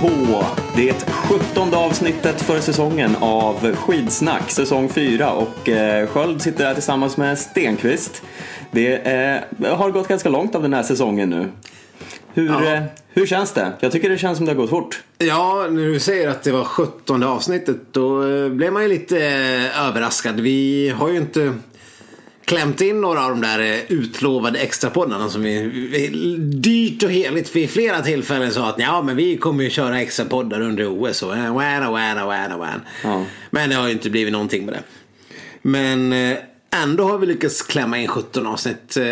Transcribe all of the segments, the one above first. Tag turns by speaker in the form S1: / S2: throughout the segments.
S1: På det sjuttonde avsnittet för säsongen av Skidsnack, säsong 4. Och eh, Sköld sitter här tillsammans med Stenqvist. Det eh, har gått ganska långt av den här säsongen nu. Hur,
S2: Ja.
S1: eh, hur känns det? Jag tycker det känns som det har gått fort.
S2: Ja, när du säger att det var 17 avsnittet då eh, blev man ju lite överraskad. Vi har ju inte klämt in några av de där eh, utlovade extrapoddarna som vi, vi dyrt och heligt vid flera tillfällen sa att ja men vi kommer ju köra extrapoddar under OS och eh, wana wana wana wana.
S1: Ja.
S2: Men det har ju inte blivit någonting med det. Men eh, ändå har vi lyckats klämma in 17 avsnitt. Eh,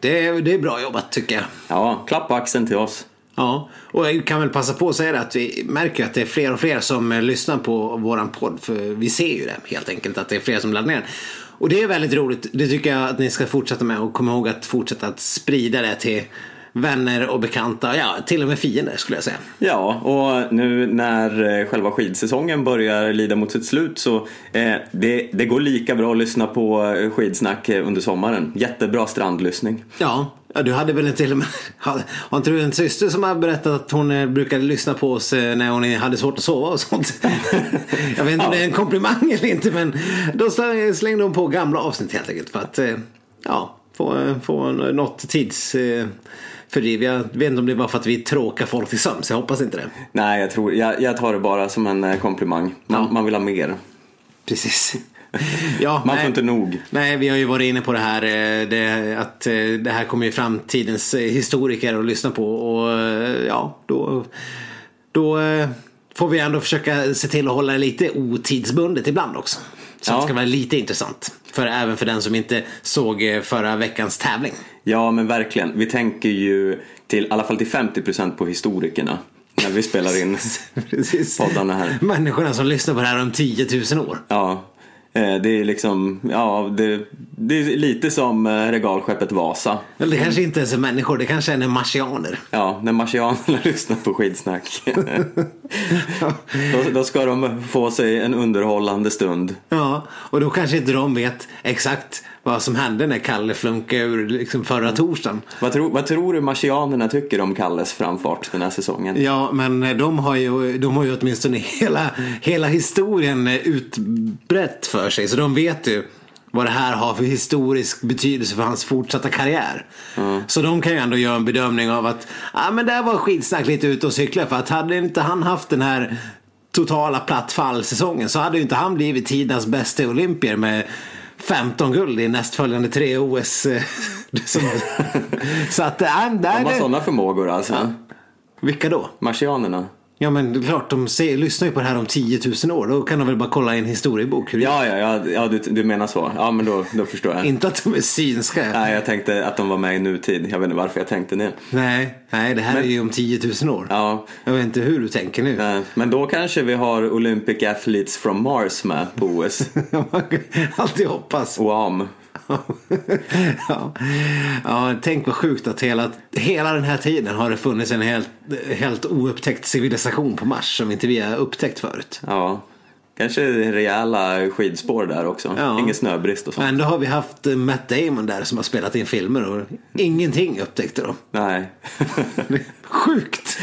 S2: Det är, det är bra jobbat tycker jag.
S1: Ja, klapp på axeln till oss.
S2: Ja, och jag kan väl passa på att säga det att vi märker att det är fler och fler som eh, lyssnar på våran podd. För vi ser ju det helt enkelt att det är fler som laddar ner. Och det är väldigt roligt. Det tycker jag att ni ska fortsätta med och komma ihåg att fortsätta att sprida det till vänner och bekanta. Ja, till och med fiender skulle jag säga.
S1: Ja, och nu när eh, själva skidsäsongen börjar lida mot sitt slut så eh, det, det går lika bra att lyssna på eh, skidsnack eh, under sommaren. Jättebra strandlyssning.
S2: Ja, ja du hade väl till och med, har inte du en syster som har berättat att hon eh, brukade lyssna på oss eh, när hon hade svårt att sova och sånt? jag vet inte om det är en komplimang eller inte men då släng- slängde hon på gamla avsnitt helt enkelt för att eh, ja, få, få något tids fördriv. Jag vet inte om det var för att vi tråkar folk till sömns, jag hoppas inte det.
S1: Nej, jag, tror, jag, jag tar det bara som en komplimang. Man,
S2: Ja.
S1: man vill ha mer.
S2: Precis. Ja,
S1: Man
S2: nej.
S1: får inte nog.
S2: Nej, vi har ju varit inne på det här. eh, Det, att eh, det här kommer ju framtidens eh, historiker att lyssna på. Och ja, då, då får vi ändå försöka se till att hålla det lite otidsbundet ibland också. Så
S1: Ja.
S2: det ska vara lite intressant. För, även för den som inte såg förra veckans tävling.
S1: Ja, men verkligen. Vi tänker ju till, i alla fall till 50% på historikerna när vi spelar in poddarna här.
S2: Människorna som lyssnar på det här om 10 000 år.
S1: Ja, det är liksom, ja, det, det är lite som eh, regalskeppet Vasa.
S2: Eller det kanske inte ens är människor, det kanske är marsianer.
S1: Ja, när marsianerna lyssnar på skidsnack. då, då ska de få sig en underhållande stund.
S2: Ja, och då kanske inte de vet exakt vad som hände när Kalle flunkade ur liksom förra torsdagen.
S1: Vad, tro, vad tror du marsianerna tycker om Kalles framfart den här säsongen?
S2: Ja, men de har ju, de har ju åtminstone hela, hela historien utbrett för sig. Så de vet ju vad det här har för historisk betydelse för hans fortsatta karriär. Så de kan ju ändå göra en bedömning av att ah, men där var skitsnack lite ute och cykla. För att hade inte han haft den här totala plattfallsäsongen så hade ju inte han blivit tidernas bästa olympier med 15 guld i nästföljande tre OS. eh, så att, äh,
S1: De har
S2: där,
S1: sådana förmågor alltså.
S2: vilka då?
S1: Marsianerna.
S2: Ja men det är klart, de ser, lyssnar ju på det här om 10 000 år. Då kan de väl bara kolla i en historiebok. Hur det
S1: Ja, ja, ja, ja du, du menar så. Ja, men då, då förstår jag.
S2: Inte att de är synska.
S1: Nej, jag tänkte att de var med i nutid. Jag vet inte varför jag tänkte det.
S2: Nej, nej det här är ju om 10 000 år.
S1: Ja,
S2: Jag vet inte hur du tänker nu.
S1: eh, men då kanske vi har Olympic Athletes from Mars med på OS.
S2: Man kan alltid hoppas.
S1: OAM.
S2: ja. ja, tänk vad sjukt att hela, hela den här tiden har det funnits en helt, helt oupptäckt civilisation på Mars som inte vi har upptäckt förut.
S1: Ja, kanske rejäla skidspår där också.
S2: Ja.
S1: Ingen snöbrist och sånt.
S2: Ändå har vi haft eh, Matt Damon där som har spelat in filmer och ingenting upptäckte de.
S1: Nej.
S2: Sjukt!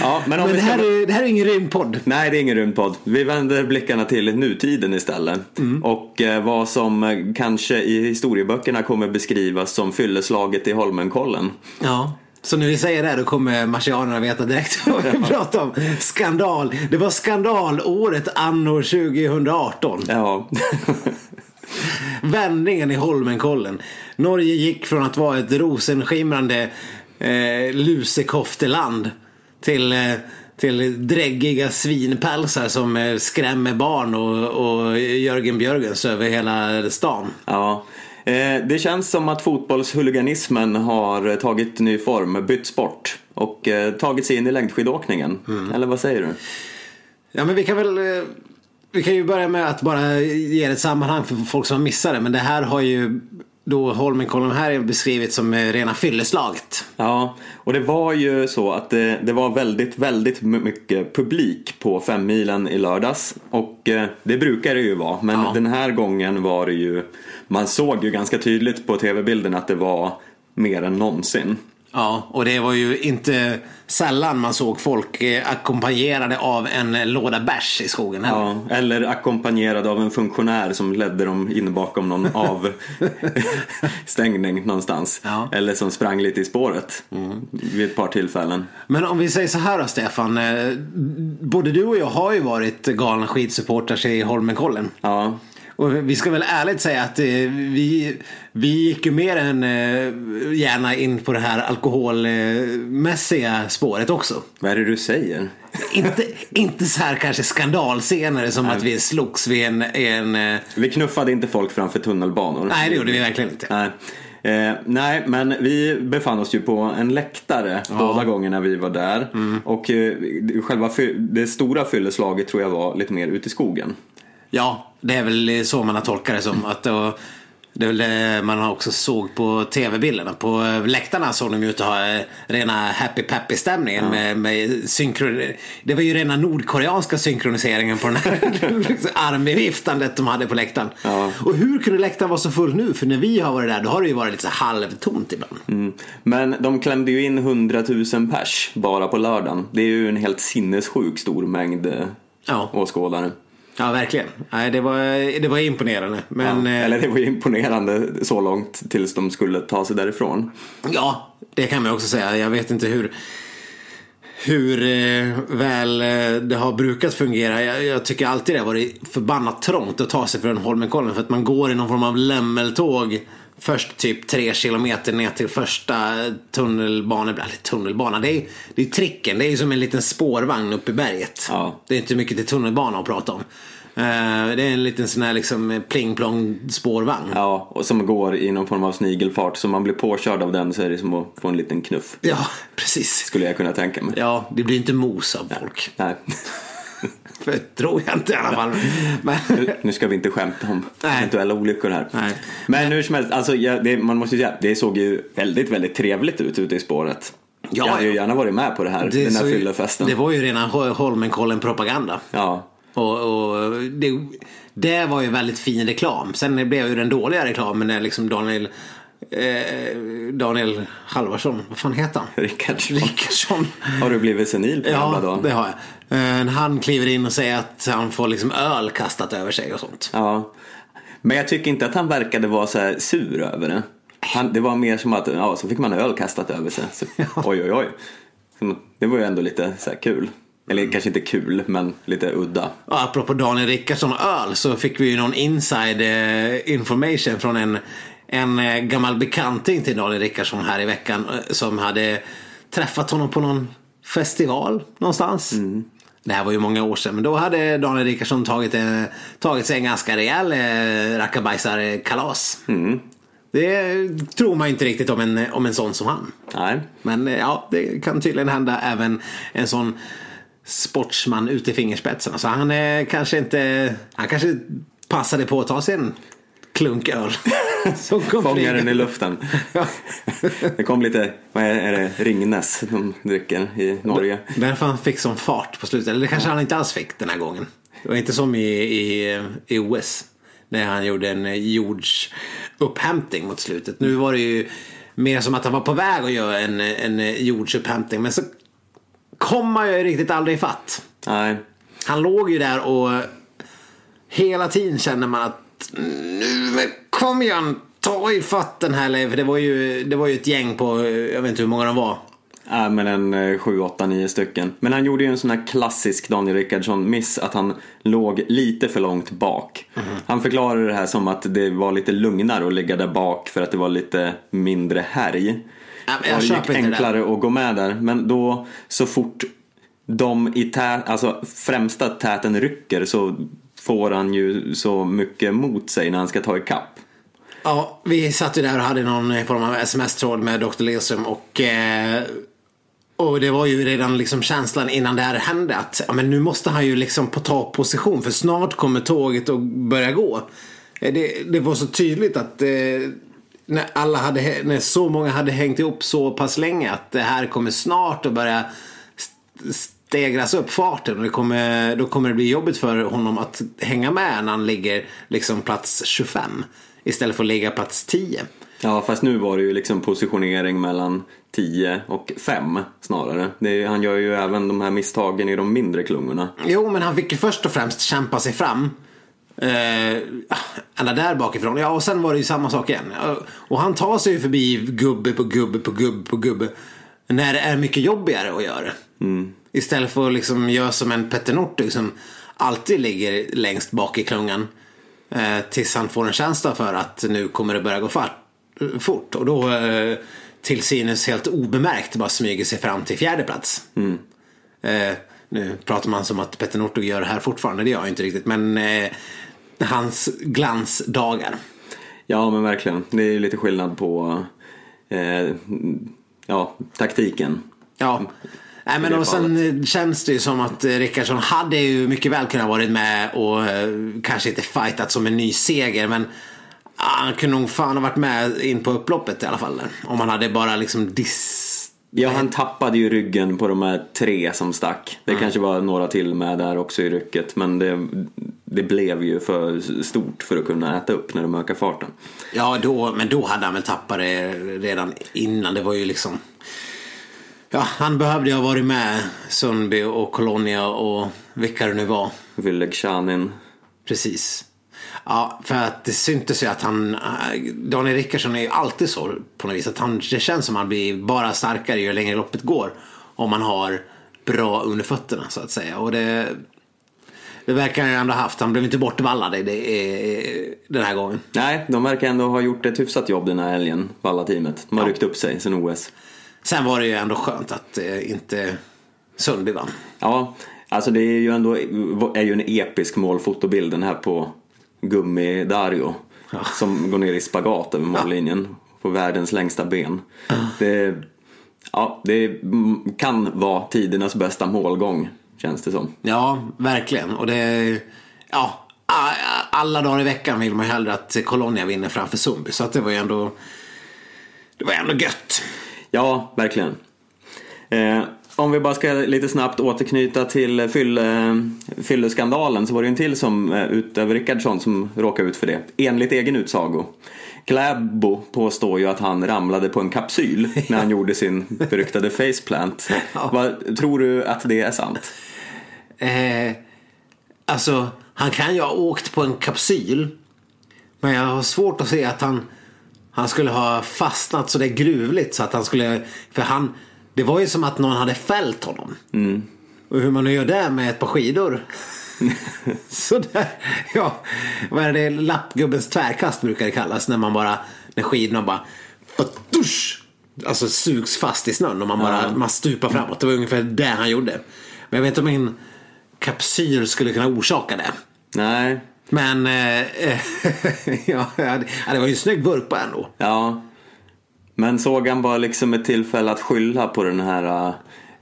S1: ja, men
S2: Men det
S1: ska...
S2: här, är, det här är ingen rymdpodd.
S1: Nej, det är ingen rymdpodd. Vi vänder blickarna till nutiden istället.
S2: Mm.
S1: Och eh, vad som eh, kanske i historieböckerna kommer beskrivas som fylleslaget i Holmenkollen.
S2: Ja. Så när vi säger det här, då kommer marsianerna veta direkt vad vi pratar om. Skandal. Det var skandalåret anno 2018.
S1: Ja.
S2: Vändningen i Holmenkollen. Norge gick från att vara ett rosenskimrande eh, lusekofteland till, eh, till dräggiga svinpälsar som eh, skrämmer barn och, och Jörgen Björgens över hela stan.
S1: ja. Eh, det känns som att fotbollshuliganismen har tagit ny form, bytt sport och eh, tagit sig in i längdskidåkningen.
S2: Mm.
S1: Eller vad säger du?
S2: Ja men vi kan väl eh, Vi kan ju börja med att bara ge ett sammanhang för folk som har missat det. Men det här har ju då Holmenkollen här är beskrivet som eh, rena fylleslaget.
S1: Ja, och det var ju så att det, det var väldigt, väldigt mycket publik på femmilen i lördags. Och eh, det brukar det ju vara, men
S2: Ja.
S1: den här gången var det ju, man såg ju ganska tydligt på tv-bilden att det var mer än någonsin.
S2: Ja, och det var ju inte sällan man såg folk eh, ackompanjerade av en låda bärs i skogen. heller.
S1: Ja, eller ackompanjerad av en funktionär som ledde dem in bakom någon avstängning någonstans.
S2: Ja.
S1: Eller som sprang lite i spåret vid ett par tillfällen.
S2: Men om vi säger så här då Stefan. eh, Både du och jag har ju varit galna skidsupportrar i Holmenkollen.
S1: Ja,
S2: Och vi ska väl ärligt säga att eh, vi, vi gick ju mer än eh, gärna in på det här alkoholmässiga spåret också.
S1: vad är det du säger?
S2: inte, inte så här kanske skandalscener som att vi slogs vid en... en eh,
S1: Vi knuffade inte folk framför tunnelbanor.
S2: nej, det gjorde vi verkligen inte.
S1: Nej. Eh, nej, men vi befann oss ju på en läktare båda gångerna vi var där. Och eh, själva det stora fylleslaget tror jag var lite mer ute i skogen.
S2: Ja, det är väl så man har tolkat det som. Att då, det är väl det man också såg på tv-bilderna. På eh, läktarna såg de ut att ha eh, rena happy peppy stämningen med, med synkron... Det var ju rena nordkoreanska synkroniseringen på den här armviftandet de hade på läktaren.
S1: Ja.
S2: Och hur kunde läktaren vara så full nu? För när vi har varit där då har det ju varit lite så halvtomt ibland.
S1: Mm. Men de klämde ju in 100 000 pers bara på lördagen. Det är ju en helt sinnessjuk stor mängd eh,
S2: Ja.
S1: åskådare.
S2: Ja, verkligen. Nej, det, var, det var imponerande. Men,
S1: ja.
S2: eh,
S1: Eller det var imponerande så långt tills de skulle ta sig därifrån.
S2: Ja, det kan man också säga. Jag vet inte hur, hur eh, väl eh, det har brukat fungera. Jag, jag tycker alltid det har varit förbannat trångt att ta sig från Holmenkollen för att man går i någon form av lämmeltåg Först typ tre kilometer ner till första tunnelbanan, eller tunnelbana, det är, det är tricken, det är ju som en liten spårvagn uppe i berget.
S1: Ja.
S2: Det är inte mycket till tunnelbana att prata om. Eh, Det är en liten sån här liksom pling-plong spårvagn.
S1: Ja, och som går i någon form av snigelfart. Så man blir påkörd av den så är det som att få en liten knuff.
S2: Ja, precis.
S1: Skulle jag kunna tänka mig.
S2: Ja, det blir inte mos av folk.
S1: Nej.
S2: För det tror jag inte i alla fall. Men,
S1: Nu, nu ska vi inte skämta om
S2: Nej.
S1: eventuella olyckor här.
S2: Nej.
S1: Men hur som helst, alltså, ja, det, man måste ju säga, det såg ju väldigt, väldigt trevligt ut ute i spåret.
S2: Ja,
S1: jag hade ju gärna varit med på det här, den här fyllefesten.
S2: det var ju rena Ho- Holmenkollen-propaganda.
S1: Ja,
S2: Och, och det, det var ju väldigt fin reklam. Sen blev ju den dåliga reklamen när liksom Daniel eh, Daniel Halvarsson, vad fan heter han?
S1: Rickardsson.
S2: Rickardsson.
S1: Har du blivit senil på
S2: Ja,
S1: dagen?
S2: det har jag. Eh, Han kliver in och säger att han får liksom öl kastat över sig och sånt.
S1: Ja. Men jag tycker inte att han verkade vara så här sur över det. Han, det var mer som att, ja, så fick man öl kastat över sig. Så, Oj, oj, oj. Det var ju ändå lite så här kul. Eller kanske inte kul, men lite udda.
S2: Och apropå Daniel Rickardsson och öl så fick vi ju någon inside eh, information från en, en eh, gammal bekanting till Daniel Rickardsson här i veckan eh, som hade träffat honom på någon festival någonstans. Det här var ju många år sedan men då hade Daniel Rickardsson tagit, eh, tagit sig en ganska rejäl eh, rackabajsarkalas. Det tror man inte riktigt om en, om en sån som han.
S1: Nej.
S2: Men ja, det kan tydligen hända även en sån sportsman ut i fingerspetsarna. Så han eh, kanske inte, han kanske passade på att ta sig en klunk öl. Som kom
S1: Fångar den i luften.
S2: Ja.
S1: Det kom lite, vad är, är det, Ringnes de dricker i Norge.
S2: Därför han fick sån fart på slutet. Eller det kanske han inte alls fick den här gången. Det var inte som i, i, i OS. När han gjorde en jordsupphämtning mot slutet. Nu var det ju mer som att han var på väg att göra en, en jordsupphämtning. Men så kom han ju riktigt aldrig ifatt.
S1: Nej.
S2: Han låg ju där och hela tiden kände man att nu kom igen, ta i fatt den här Leif. Det var ju, det var ju ett gäng på, jag vet inte hur många de var.
S1: Ja, men en eh, sju, åtta, nio stycken. Men han gjorde ju en sån här klassisk Daniel Rickardsson-miss att han låg lite för långt bak. Han förklarade det här som att det var lite lugnare att ligga där bak för att det var lite mindre härj.
S2: Ja, jag
S1: det gick
S2: inte det
S1: enklare att gå med där. Men då så fort de i tät, alltså främsta täten rycker så får han ju så mycket mot sig när han ska ta ikapp.
S2: Ja, vi satt ju där och hade någon eh, form av sms-tråd med Dr. Lindström och eh, och det var ju redan liksom känslan innan det här hände att ja, men nu måste han ju liksom på ta position för snart kommer tåget att börja gå. Eh, det, det var så tydligt att eh, när, alla hade, när så många hade hängt ihop så pass länge att det här kommer snart att börja stegras upp farten och det kommer, då kommer det bli jobbigt för honom att hänga med när han ligger liksom plats 25 istället för att ligga plats 10.
S1: Ja, fast nu var det ju liksom positionering mellan 10 och 5 snarare. Är, han gör ju även de här misstagen i de mindre klungorna.
S2: Jo, men han fick ju först och främst kämpa sig fram. Eh, alla där bakifrån. Ja, och sen var det ju samma sak igen. Och han tar sig ju förbi gubbe på gubbe på gubbe på gubbe. När det är mycket jobbigare att göra. Mm. Istället för att liksom göra som en Petter Northug som alltid ligger längst bak i klungan. Eh, tills han får en känsla för att nu kommer det börja gå fart, fort. Och då eh, till synes helt obemärkt bara smyger sig fram till fjärde plats. Mm. Eh, nu pratar man som att Petter Northug gör det här fortfarande, det gör jag inte riktigt. Men eh, hans glansdagar.
S1: Ja men verkligen. Det är lite skillnad på eh, ja, taktiken.
S2: Ja. Nej, men och sen känns det ju som att Rickardsson hade ju mycket väl kunnat varit med och eh, kanske inte fightat som en ny seger men ah, han kunde nog fan ha varit med in på upploppet i alla fall. Om han hade bara liksom diss
S1: Ja, han tappade ju ryggen på de här tre som stack. Det mm. kanske var några till med där också i rycket. Men det, det blev ju för stort för att kunna äta upp när de ökar farten.
S2: Ja, då, men då hade han väl tappat det redan innan. Det var ju liksom... Ja, han behövde ju ha varit med Sundby och Colonia och vilka det nu var.
S1: Vyllegchanin.
S2: Precis. Ja, för att det syntes ju att han, Daniel Rickardsson är ju alltid så på något vis. Att han, det känns som att han blir bara starkare ju längre loppet går. Om man har bra under fötterna så att säga. Och det, det verkar han ändå ha haft. Han blev inte bortvallad det, det, den här gången.
S1: Nej, de verkar ändå ha gjort ett hyfsat jobb den här helgen, Valla-teamet. De har ja. ryckt upp sig sen OS.
S2: Sen var det ju ändå skönt att eh, inte Sundby vann.
S1: Ja, alltså det är ju ändå är ju en episk målfotobild den här på Gummi Dario. Ja. Som går ner i spagat över mållinjen. Ja. På världens längsta ben. Ja. Det, ja, det kan vara tidernas bästa målgång. Känns det som.
S2: Ja, verkligen. Och det ja, alla dagar i veckan vill man ju hellre att Colonia vinner framför Sundby. Så att det var ju ändå, det var ändå gött.
S1: Ja, verkligen. Eh, om vi bara ska lite snabbt återknyta till fylle, fylleskandalen så var det en till som eh, utöver Rickardsson som råkade ut för det. Enligt egen utsago. Kläbo påstår ju att han ramlade på en kapsyl när han gjorde sin beryktade faceplant. Ja. Vad, tror du att det är sant?
S2: Eh, alltså, han kan ju ha åkt på en kapsyl. Men jag har svårt att se att han, han skulle ha fastnat så där gruvligt så att han skulle... För han det var ju som att någon hade fällt honom. Mm. Och hur man nu gör det med ett par skidor. Sådär, ja. Vad är det? Lappgubbens tvärkast brukar det kallas. När man bara, när skidorna bara dusch, Alltså sugs fast i snön och man bara ja. man stupar framåt. Det var ungefär det han gjorde. Men jag vet inte om min kapsyl skulle kunna orsaka det.
S1: Nej.
S2: Men eh, ja, det var ju en snygg vurpa ändå.
S1: Ja. Men såg han bara liksom ett tillfälle att skylla på den här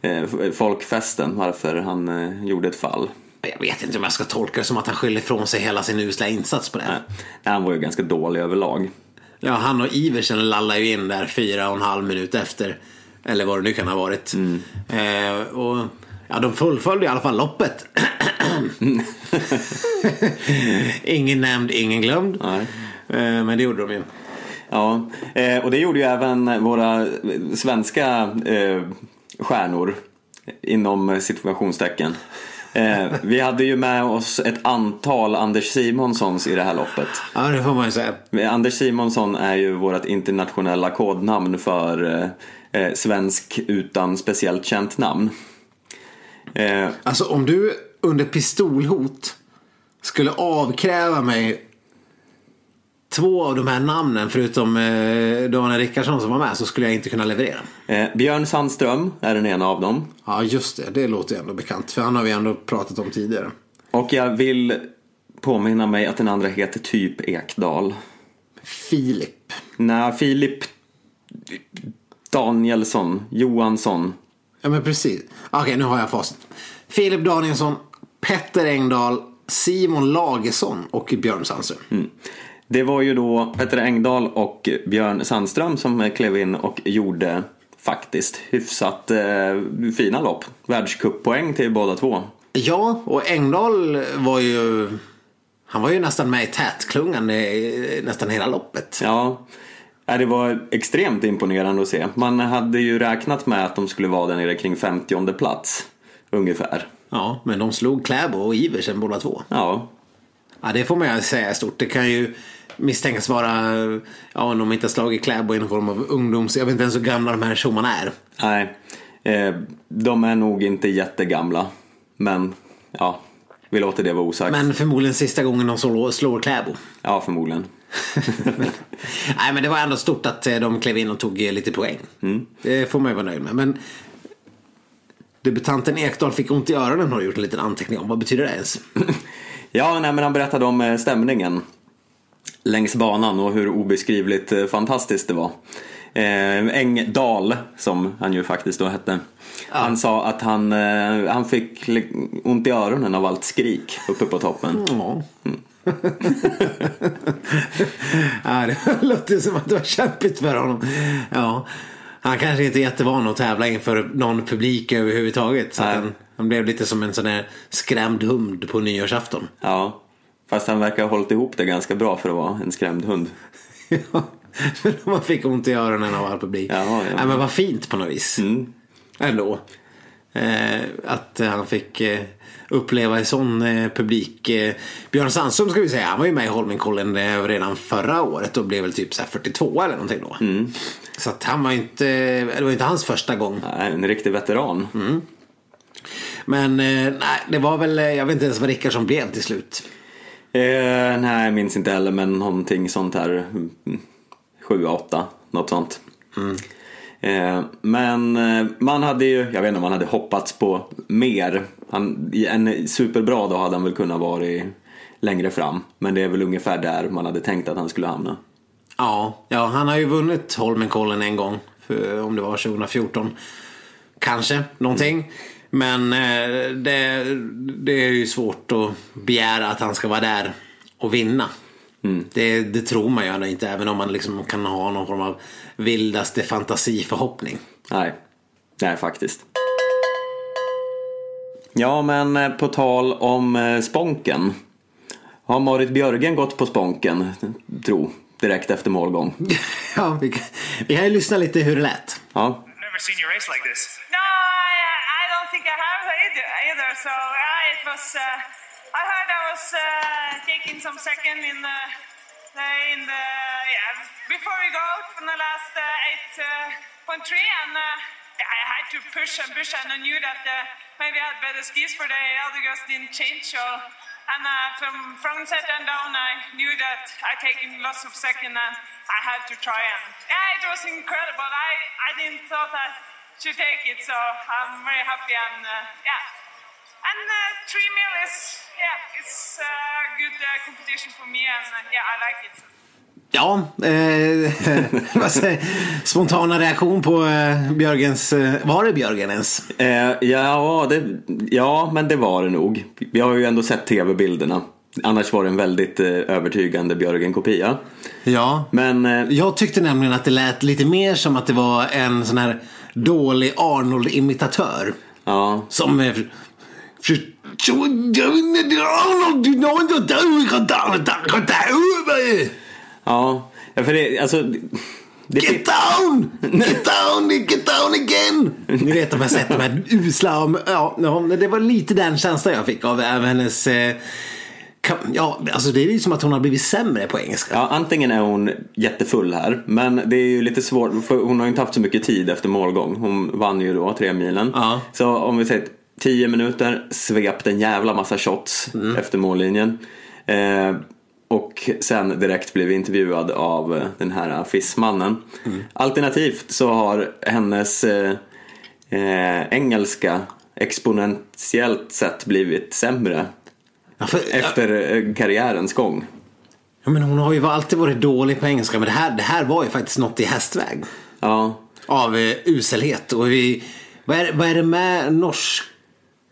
S1: eh, folkfesten varför han eh, gjorde ett fall?
S2: Jag vet inte om jag ska tolka det som att han skyller ifrån sig hela sin usla insats på det. Nej,
S1: han var ju ganska dålig överlag.
S2: Ja, han och Iversen lallar ju in där fyra och en halv minut efter. Eller vad det nu kan ha varit. Mm. Eh, och ja, de fullföljde i alla fall loppet. ingen nämnd, ingen glömd. Eh, men det gjorde de ju.
S1: Ja, eh, och det gjorde ju även våra svenska eh, stjärnor inom situationstecken. Vi hade ju med oss ett antal Anders Simonssons i det här loppet.
S2: Ja, det får man ju säga.
S1: Anders Simonsson är ju vårt internationella kodnamn för svensk utan speciellt känt namn.
S2: Eh, alltså om du under pistolhot skulle avkräva mig två av de här namnen förutom eh, Daniel Rickardsson som var med så skulle jag inte kunna leverera.
S1: Eh, Björn Sandström är den ena av dem.
S2: Ja just det, det låter ändå bekant för han har vi ändå pratat om tidigare.
S1: Och jag vill påminna mig att den andra heter typ Ekdal.
S2: Filip.
S1: Nej, Filip Danielsson, Johansson.
S2: Ja men precis. Okej, okay, nu har jag facit. Filip Danielsson, Petter Engdahl, Simon Lagesson och Björn Sandström. Mm.
S1: Det var ju då Petter Engdahl och Björn Sandström som klev in och gjorde faktiskt hyfsat eh, fina lopp. Världscuppoäng till båda två.
S2: Ja, och Engdahl var ju han var ju nästan med i tätklungan nästan hela loppet.
S1: Ja, det var extremt imponerande att se. Man hade ju räknat med att de skulle vara där nere kring 50 plats. Ungefär.
S2: Ja, men de slog Kläbo och Iversen båda två.
S1: Ja,
S2: Ja, det får man ju säga stort. Det kan ju misstänkas vara, ja, om de inte har slagit Kläbo i någon form av ungdoms... Jag vet inte ens hur gamla de här tjommarna är.
S1: nej. Eh, de är nog inte jättegamla. Men, ja. Vi låter det vara osagt.
S2: Men förmodligen sista gången de slår, slår Kläbo.
S1: Ja, förmodligen.
S2: Nej, men det var ändå stort att eh, de klev in och tog eh, lite poäng. Det får man ju vara nöjd med. Men debutanten Ekdal fick ont i öronen har gjort en liten anteckning om. Vad betyder det ens?
S1: Ja, nej, men han berättade om eh, stämningen längs banan och hur obeskrivligt fantastiskt det var. Eh, Engdahl, som han ju faktiskt då hette, han sa att han, eh, han fick ont i öronen av allt skrik uppe på toppen.
S2: Ja. Ja, det låter som att det var kämpigt för honom. Ja. Han kanske inte är jättevan att tävla inför någon publik överhuvudtaget. Så han, han blev lite som en sån där skrämd hund på nyårsafton.
S1: Ja, fast han verkar ha hållit ihop det ganska bra för att vara en skrämd hund.
S2: Ja, men man fick ont i öronen av all publik.
S1: Ja, ja.
S2: Nej, men vad fint på något vis.
S1: Mm.
S2: Ändå. Eh, att han fick eh, uppleva en sån eh, publik. Eh, Björn Sandström ska vi säga, han var ju med i Holmenkollen eh, redan förra året och blev väl typ så här 42 eller någonting då.
S1: Mm.
S2: Så att han var inte, det var inte hans första gång.
S1: Nej, en riktig veteran.
S2: Men eh, nej, det var väl, jag vet inte ens vad Rickardsson blev till slut.
S1: Eh, nej, jag minns inte heller, men någonting sånt här. 7-8, något sånt. Eh, men man hade ju, jag vet inte om man hade hoppats på mer. Han, I en superbra dag hade han väl kunnat vara längre fram. Men det är väl ungefär där man hade tänkt att han skulle hamna.
S2: Ja, ja han har ju vunnit Holmenkollen en gång. För, om det var 2014. Kanske någonting. Men eh, det, det är ju svårt att begära att han ska vara där och vinna. Det, det tror man ju inte även om man liksom kan ha någon form av vildaste fantasiförhoppning.
S1: Nej, nej faktiskt. Ja, men eh, på tal om eh, Sponken. Har Marit Björgen gått på Sponken, tro, direkt efter målgång?
S2: ja, vi, kan- vi kan ju lyssna lite hur det lät.
S1: Ja,
S3: Never seen you race like this.
S4: No, I, I don't think I have either. either. So yeah, it was. Uh, I heard I was uh, taking some second in the, in the yeah before we go out from the last uh, eight uh, point three, and uh, I had to push and push, and I knew that uh, maybe I had better skis for the girls didn't change. So and uh, from front set and down, I knew that I taken lots of second, and I had to try. And yeah, it was incredible. I I didn't thought I should take it, so I'm very happy and uh, yeah. And uh, three mil is yeah, it's a good uh, competition for me, and uh, yeah, I like it.
S2: Ja, eh, spontana reaktion på eh, Björgens, eh, var det Björgen ens?
S1: eh, ja, det, ja, men det var det nog. Vi har ju ändå sett tv-bilderna. Annars var det en väldigt eh, övertygande Björgen-kopia.
S2: Ja.
S1: Men eh,
S2: Jag tyckte nämligen att det lät lite mer som att det var en sån här dålig Arnold-imitatör.
S1: ja,
S2: Som... eh,
S1: ja, ja, för det, alltså... Det,
S2: Get down! Get down! Get down again! Ni vet om jag sett de här usla... om- Ja, det var lite den känslan jag fick av, av hennes... Eh, ja, alltså det är ju som att hon har blivit sämre på engelska.
S1: Ja, antingen är hon jättefull här, men det är ju lite svårt för hon har ju inte haft så mycket tid efter målgång. Hon vann ju då tre milen.
S2: Ja.
S1: Så om vi säger 10 minuter, svept en jävla massa shots efter mållinjen. Eh, och sen direkt blev intervjuad av eh, den här FIS-mannen. Alternativt så har hennes eh, eh, engelska exponentiellt sett blivit sämre
S2: Ja, för,
S1: efter eh, karriärens gång.
S2: ja, men hon har ju alltid varit dålig på engelska, men det här, det här var ju faktiskt något i hästväg.
S1: Ja,
S2: Av eh, uselhet. Och vi, vad, är, vad är det med norsk...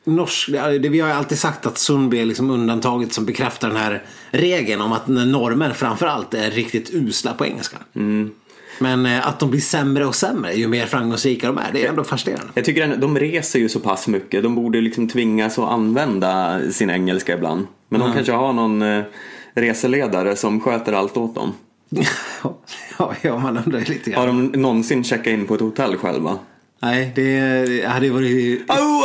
S2: norsk det, vi har ju alltid sagt att Sundby är liksom undantaget som bekräftar den här regeln om att norrmän framförallt är riktigt usla på engelska. Men eh, att de blir sämre och sämre ju mer framgångsrika de är, det är ändå fascinerande.
S1: Jag tycker att de reser ju så pass mycket. De borde liksom tvingas att använda sin engelska ibland. Men de kanske har någon eh, reseledare som sköter allt åt dem.
S2: ja, ja, man undrar lite
S1: Har
S2: grann.
S1: de någonsin checkat in på ett hotell själva?
S2: Nej, det hade varit...
S1: Oh,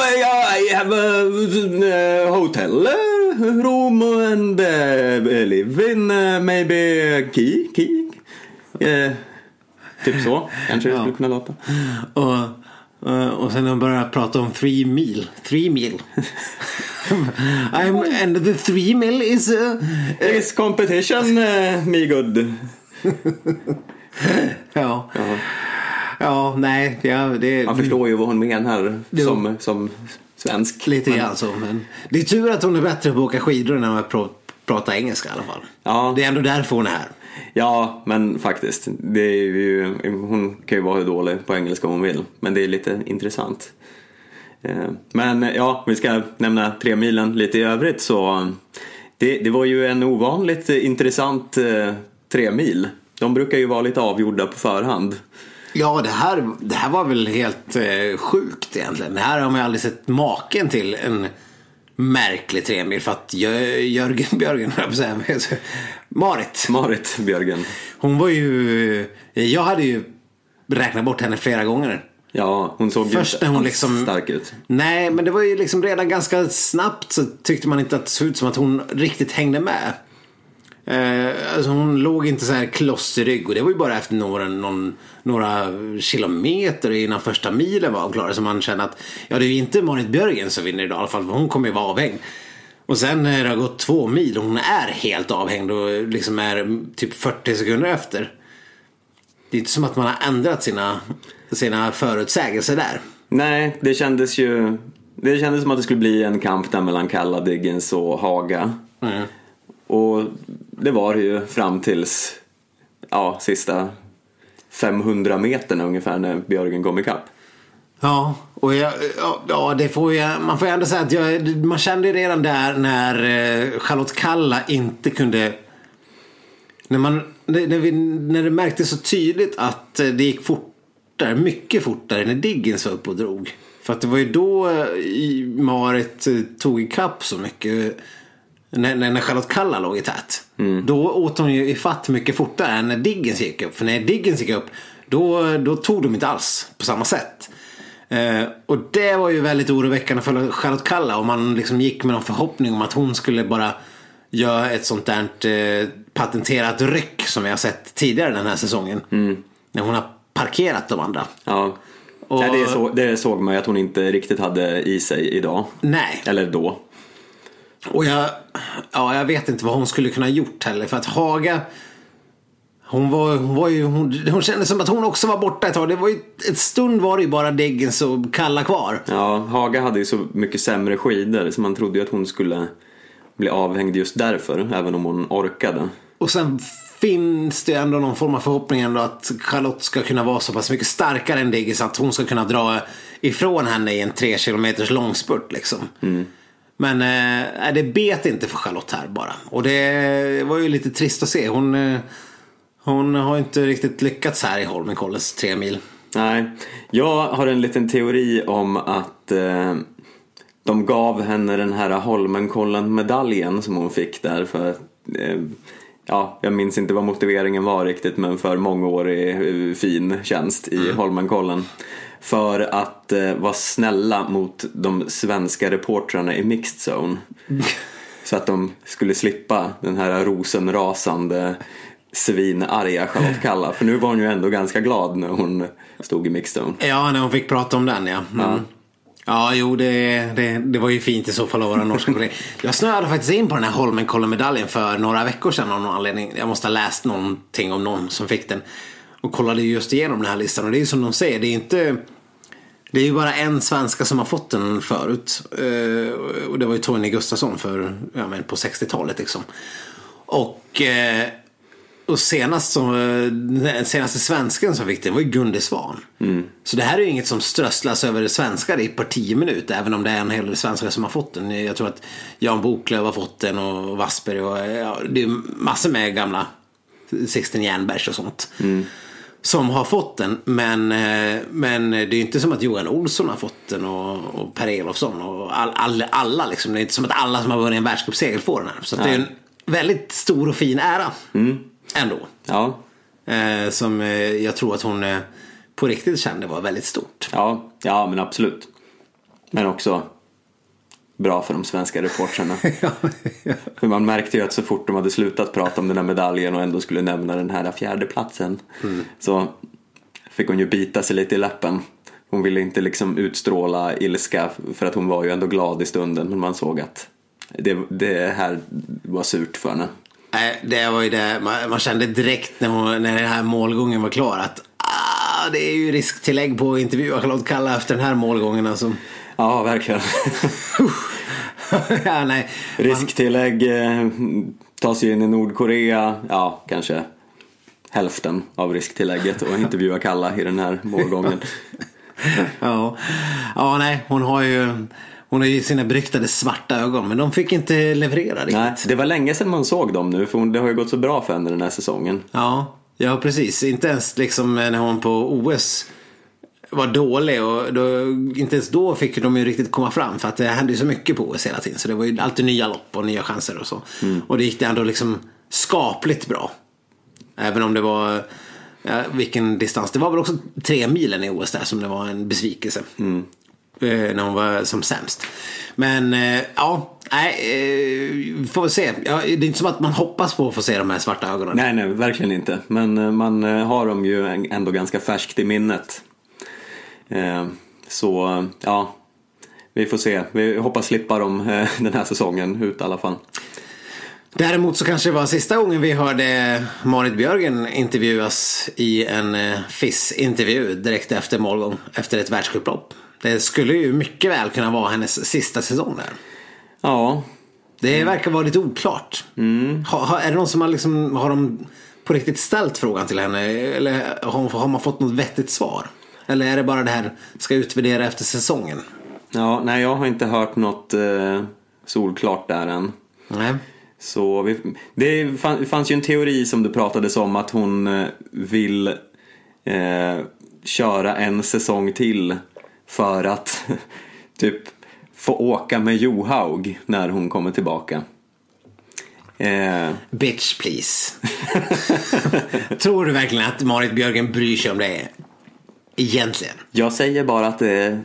S1: I, have a hotel room and live in maybe key, key. Uh, typ så kanske det skulle kunna låta.
S2: Och, och, och sen de börjar prata om three meal. Three meal. I'm, and the three meal is... Uh,
S1: Is competition uh, me good?
S2: ja. Ja, nej. Ja, det,
S1: Man förstår ju vad hon menar som, som svensk.
S2: Lite
S1: Men-
S2: grann så. Men det är tur att hon är bättre på att åka skidor än att pra- prata engelska i alla fall.
S1: Ja.
S2: Det är ändå därför hon är här.
S1: Ja, men faktiskt. Det är ju, hon kan ju vara hur dålig på engelska hon vill. Men det är lite intressant. Eh, Men ja, vi ska nämna tre milen lite i övrigt så det, det var ju en ovanligt intressant eh, tre mil. De brukar ju vara lite avgjorda på förhand.
S2: Ja, det här, det här var väl helt eh, sjukt egentligen. Det här har man ju aldrig sett maken till en märklig tremil. För att Jö- Jörgen Björgen, jag säga. Marit.
S1: Marit Björgen.
S2: Hon var ju... Jag hade ju räknat bort henne flera gånger.
S1: Ja, hon såg ju
S2: Först
S1: inte
S2: när hon liksom-
S1: stark ut.
S2: Nej, men det var ju liksom redan ganska snabbt så tyckte man inte att det såg ut som att hon riktigt hängde med. Eh, alltså hon låg inte så här kloss i rygg och det var ju bara efter några, någon, några kilometer innan första milen var avklarad som man kände att ja det är ju inte Marit Björgen som vinner idag i alla fall för hon kommer ju vara avhängd. Och sen när det har gått två mil och hon är helt avhängd och liksom är typ 40 sekunder efter. Det är inte som att man har ändrat sina, sina förutsägelser där.
S1: Nej, det kändes ju det kändes som att det skulle bli en kamp där mellan Kalla, Diggins och Haga.
S2: Mm.
S1: Och det var det ju fram tills ja, sista 500 meterna ungefär när Björgen kom ikapp.
S2: Ja, och jag, ja, det får jag, man får ju ändå säga att jag, man kände ju redan där när eh, Charlotte Kalla inte kunde när, man, när, vi, när det märktes så tydligt att eh, det gick fortare, mycket fortare när Diggins var uppe och drog. För att det var ju då eh, Marit tog ikapp så mycket. När, när Charlotte Kalla låg i tät. Då åt hon ju ifatt mycket fortare än när Diggins gick upp. För när Diggins gick upp då, då tog de inte alls på samma sätt. Eh, och det var ju väldigt oroväckande för Charlotte Kalla. Om man liksom gick med någon förhoppning om att hon skulle bara göra ett sånt där eh, patenterat ryck som vi har sett tidigare den här säsongen. När hon har parkerat de andra.
S1: Ja.
S2: Och-
S1: Nej, det, så, det såg man ju att hon inte riktigt hade i sig idag.
S2: Nej.
S1: Eller då.
S2: Och jag, ja, jag vet inte vad hon skulle kunna gjort heller. För att Haga, hon var, hon var ju, hon, hon kände som att hon också var borta ett tag. Det var ju, ett stund var det ju bara Deggens och Kalla kvar.
S1: Ja, Haga hade ju så mycket sämre skidor så man trodde ju att hon skulle bli avhängd just därför, även om hon orkade.
S2: Och sen finns det ändå någon form av förhoppning ändå att Charlotte ska kunna vara så pass mycket starkare än Diggis att hon ska kunna dra ifrån henne i en tre kilometers långspurt liksom. Men eh, det bet inte för Charlotte här bara. Och det var ju lite trist att se. Hon, eh, hon har inte riktigt lyckats här i Holmenkollens tre mil.
S1: Nej, jag har en liten teori om att eh, de gav henne den här Holmenkollen-medaljen som hon fick där för eh, Ja, jag minns inte vad motiveringen var riktigt men för mångårig eh, fin tjänst i Holmenkollen. För att eh, vara snälla mot de svenska reportrarna i Mixed Zone. Så att de skulle slippa den här rosenrasande svinarga Charlotte Kalla. För nu var hon ju ändå ganska glad när hon stod i Mixed Zone.
S2: Ja, när hon fick prata om den ja. Mm.
S1: Ja.
S2: Ja, jo det, det, det var ju fint i så fall att vara norska kollegor. Jag snöade faktiskt in på den här Holmenkollen-medaljen för några veckor sedan av någon anledning. Jag måste ha läst någonting om någon som fick den. Och kollade just igenom den här listan. Och det är ju som de säger, det är inte... Det är ju bara en svenska som har fått den förut. Eh, Och det var ju Tony Gustafsson för, ja, men på 60-talet liksom. Och, eh, och senast som, eh, den senaste svensken som fick den var ju Gunde Svan. Så det här är ju inget som strösslas över svenskar i på 10 minuter. Även om det är en hel del svenskar som har fått den. Jag tror att Jan Boklöv har fått den och Wassberg och ja, det är massor med gamla Sixten Jernbergs och sånt. Som har fått den. Men, eh, men det är ju inte som att Johan Olsson har fått den och, och Per Elofsson och all, all, alla liksom. Det är inte som att alla som har vunnit en världscupseger får den här. Så det är en väldigt stor och fin ära. Ändå.
S1: Ja,
S2: Eh, som eh, jag tror att hon eh, på riktigt kände var väldigt stort.
S1: ja, ja men absolut. Men också bra för de svenska reportrarna. För man märkte ju att så fort de hade slutat prata om den här medaljen och ändå skulle nämna den här fjärdeplatsen så fick hon ju bita sig lite i läppen. Hon ville inte liksom utstråla ilska för att hon var ju ändå glad i stunden men man såg att det, det här var surt för henne.
S2: Det var ju det. Man, man kände direkt när, hon, när den här målgången var klar att ah, det är ju risktillägg på att intervjua Charlotte Kalla efter den här målgången. Alltså.
S1: Ja, verkligen.
S2: ja, nej.
S1: Risktillägg eh, ta sig in i Nordkorea, ja kanske hälften av risktillägget och intervjua Kalla i den här målgången.
S2: Ja. ja, nej, hon har ju hon har ju sina beryktade svarta ögon men de fick inte leverera riktigt.
S1: Nej, det var länge sedan man såg dem nu för det har ju gått så bra för henne den här säsongen.
S2: Ja, ja precis. Inte ens liksom när hon på OS var dålig och då, inte ens då fick de ju riktigt komma fram för att det hände ju så mycket på OS hela tiden. Så det var ju alltid nya lopp och nya chanser och så. Och det gick det ändå liksom skapligt bra. Även om det var, ja, vilken distans, det var väl också tre milen i OS där som det var en besvikelse. Eh, när hon var som sämst. Men eh, ja, nej, eh, får vi se. Ja, det är inte som att man hoppas på att få se de här svarta ögonen.
S1: Nej, nej, verkligen inte. Men eh, man eh, har dem ju ändå ganska färskt i minnet. Eh, Så ja, vi får se. Vi hoppas slippa dem eh, den här säsongen ut i alla fall.
S2: Däremot så kanske det var sista gången vi hörde Marit Björgen intervjuas i en eh, FIS-intervju direkt efter målgång efter ett världscuplopp. Det skulle ju mycket väl kunna vara hennes sista säsong där.
S1: Ja,
S2: Det verkar vara lite oklart. Ha, ha, är det någon som har, liksom, har de på riktigt ställt frågan till henne? Eller har, har man fått något vettigt svar? Eller är det bara det här, ska utvärdera efter säsongen?
S1: ja nej, jag har inte hört något eh, solklart där än.
S2: Nej.
S1: Så vi, det fann- fanns ju en teori som det pratades om att hon eh, vill eh, köra en säsong till för att typ få åka med Johaug när hon kommer tillbaka. Eh,
S2: Bitch please. Tror du verkligen att Marit Björgen bryr sig om det? Egentligen.
S1: jag säger bara att det eh,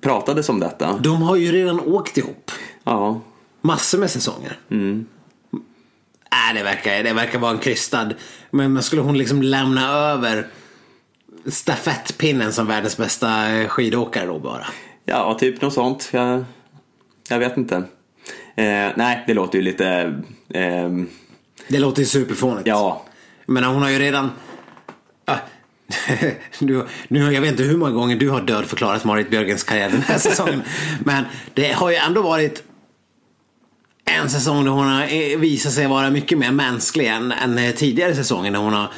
S1: pratades om detta.
S2: De har ju redan åkt ihop.
S1: Ja,
S2: Massor med säsonger. Mm. Äh, det, verkar, det verkar vara en krystad. Men skulle hon liksom lämna över stafettpinnen som världens bästa eh, skidåkare då bara?
S1: ja typ något sånt. Jag, jag vet inte. Eh, nej, det låter ju lite... Eh,
S2: Det låter ju superfånigt.
S1: ja,
S2: Men hon har ju redan... Ah, nu, jag vet inte hur många gånger du har dödförklarat Marit Björgens karriär den här säsongen. Men det har ju ändå varit en säsong där hon har eh, visat sig vara mycket mer mänsklig än, än eh, tidigare säsonger när hon har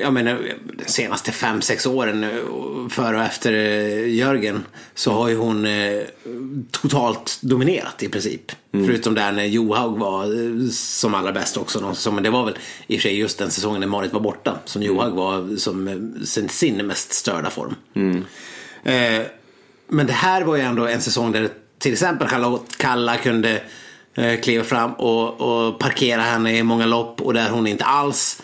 S2: jag menar, de senaste fem sex åren eh, före och efter eh, Jörgen så har ju hon eh, totalt dominerat i princip. Förutom där när Johaug var eh, som allra bäst också. Men det var väl i och för sig just den säsongen när Marit var borta som Johaug var som eh, sin, sin mest störda form. Eh, men det här var ju ändå en säsong där till exempel Charlotte Kalla kunde eh, kliva fram och, och parkera henne i många lopp och där hon inte alls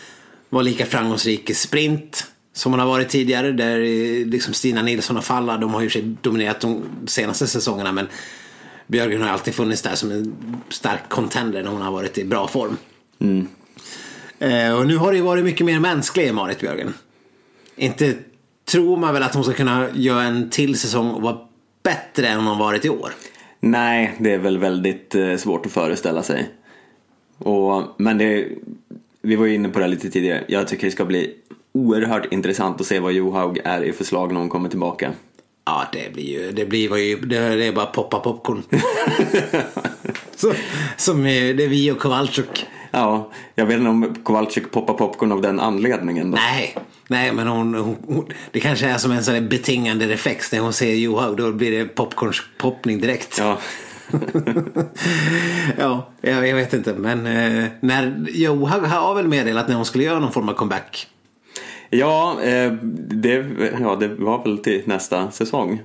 S2: var lika framgångsrik i sprint som hon har varit tidigare. Där eh, liksom Stina Nilsson och Falla, de har ju i sig dominerat de senaste säsongerna men Björgen har alltid funnits där som en stark contender när hon har varit i bra form. Eh, och nu har det ju varit mycket mer mänsklig Marit Björgen. Inte tror man väl att hon ska kunna göra en till säsong och vara bättre än hon varit i år.
S1: Nej, det är väl väldigt eh, svårt att föreställa sig. Och, men det, vi var ju inne på det lite tidigare. Jag tycker det ska bli oerhört intressant att se vad Johaug är i förslag när hon kommer tillbaka.
S2: Ja, det blir ju, det blir ju, det, är bara poppa popcorn. Så, som är, det är vi och Kowalczyk.
S1: Ja, jag vet inte om Kowalczyk poppar popcorn av den anledningen. Då.
S2: Nej, nej men hon, hon, hon, det kanske är som en sån där betingande reflex när hon ser Johaug. Då blir det popcornspoppning direkt.
S1: Ja,
S2: ja, jag, jag vet inte. Men eh, när Johaug har väl meddelat när hon skulle göra någon form av comeback.
S1: ja, eh, det, ja, det var väl till nästa säsong.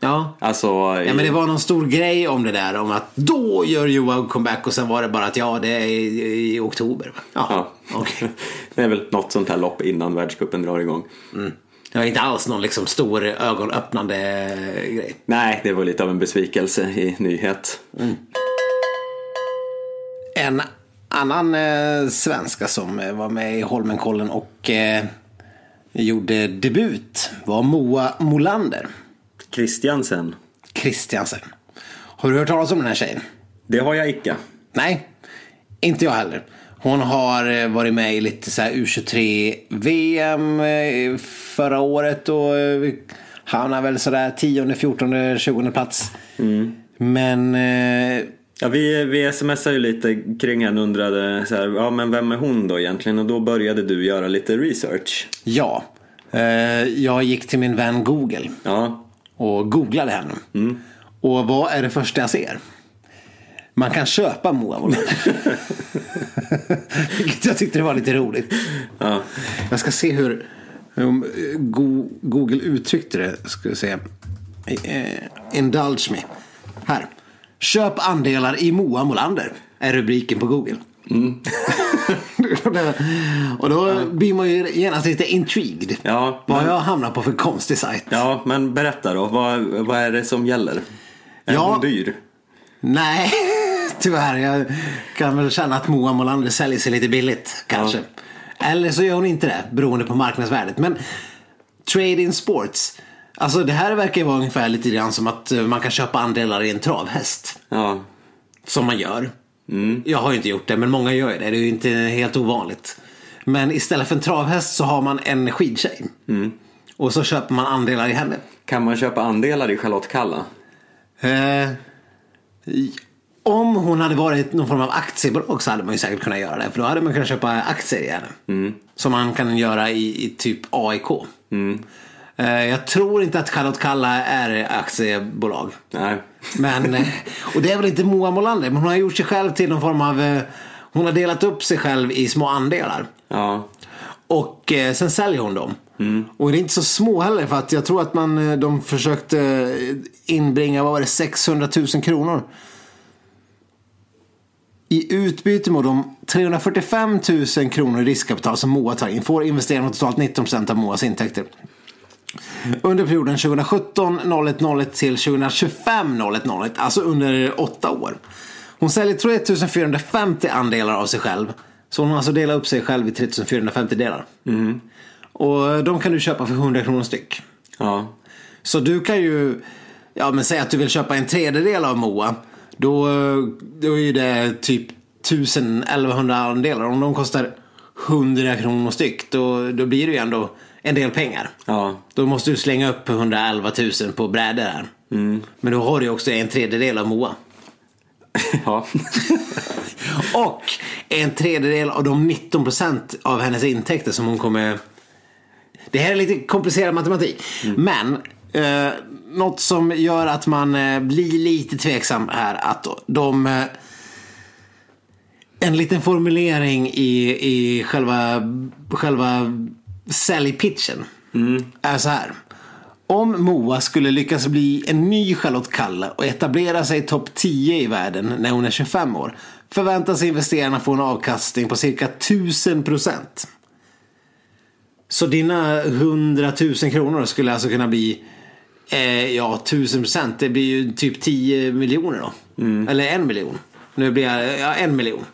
S2: Ja.
S1: Alltså,
S2: Ja men det var någon stor grej om det där om att då gör Johan comeback och sen var det bara att ja det är i, i oktober. Ja,
S1: Ja.
S2: okej.
S1: det är väl något sånt här lopp innan världscupen drar igång.
S2: Det var inte alls någon liksom stor ögonöppnande grej.
S1: Nej, det var lite av en besvikelse i nyhet.
S2: En annan eh, svenska som eh, var med i Holmenkollen och eh, gjorde debut var Moa Molander
S1: Christiansen,
S2: Christiansen. Har du hört talas om den här tjejen?
S1: det har jag icke.
S2: Nej, inte jag heller. Hon har eh, varit med i lite så här U23-VM eh, förra året och eh, hamnar väl sådär 10, 14, 20 plats. Men eh,
S1: Ja, vi, vi smsade ju lite kring henne och undrade så här, ja men vem är hon då egentligen? Och då började du göra lite research.
S2: ja, jag gick till min vän Google
S1: Ja,
S2: och googlade henne. Och vad är det första jag ser? Man kan köpa Moa. Vilket jag tyckte det var lite roligt.
S1: ja.
S2: Jag ska se hur, hur Go- Google uttryckte det. Ska vi se. Eh, indulge me. Här. Köp andelar i Moa Molander. Är rubriken på Google. och då blir man ju genast lite intrigued.
S1: Ja,
S2: Vad
S1: men-
S2: jag hamnar på för konstig sajt.
S1: ja men berätta då, vad, vad är det som gäller? Är
S2: Ja.
S1: hon dyr?
S2: Nej, tyvärr. Jag kan väl känna att Moa Molander säljer sig lite billigt. Kanske. Eller så gör hon inte det, beroende på marknadsvärdet. Men Trade in Sports. Alltså det här verkar ju vara ungefär lite grann som att eh, man kan köpa andelar i en travhäst.
S1: Ja,
S2: Som man gör. Jag har ju inte gjort det, men många gör ju det. Det är ju inte helt ovanligt. Men istället för en travhäst så har man en skidtjej. Och så köper man andelar i henne.
S1: kan man köpa andelar i Charlotte Kalla?
S2: Eh, om hon hade varit någon form av aktiebolag så hade man ju säkert kunnat göra det. För då hade man kunnat köpa aktier i henne. Som man kan göra i, i typ AIK. Eh, jag tror inte att Charlotte Kalla är aktiebolag.
S1: Nej.
S2: Men, eh, och det är väl inte Moa Molander. Men hon har gjort sig själv till någon form av... eh, Hon har delat upp sig själv i små andelar.
S1: Ja,
S2: Och sen säljer hon dem. Och det är inte så små heller för att jag tror att man, eh, de försökte eh, inbringa, vad var det, 600 000 kronor. I utbyte mot de 345 000 kronor i riskkapital som Moa tar in får investerarna totalt 19 procent av Moas intäkter. Under perioden 2017 01 till 2025 01 alltså under åtta år. Hon säljer 3450 andelar av sig själv. Så hon har alltså delat upp sig själv i 3450 delar. Och de kan du köpa för 100 kronor styck.
S1: ja,
S2: Så du kan ju, ja men säg att du vill köpa en tredjedel av Moa. Då, då är det typ 1000-1100 andelar. Om de kostar 100 kronor styck då, då blir det ju ändå en del pengar.
S1: ja,
S2: Då måste du slänga upp 111 000 på brädor här. Men då har du ju också en tredjedel av Moa.
S1: ja.
S2: Och en tredjedel av de 19 procent av hennes intäkter som hon kommer... Det här är lite komplicerad matematik. Men eh, något som gör att man eh, blir lite tveksam här att de... Eh, en liten formulering i, i själva, själva säljpitchen är så här. Om Moa skulle lyckas bli en ny Charlotte Kalla och etablera sig i topp 10 i världen när hon är 25 år förväntas investerarna få en avkastning på cirka 1000 procent. Så dina 100 000 kronor skulle alltså kunna bli eh, ja, 1000 procent. Det blir ju typ 10 miljoner då. Eller en miljon. Nu blir jag, ja, en miljon.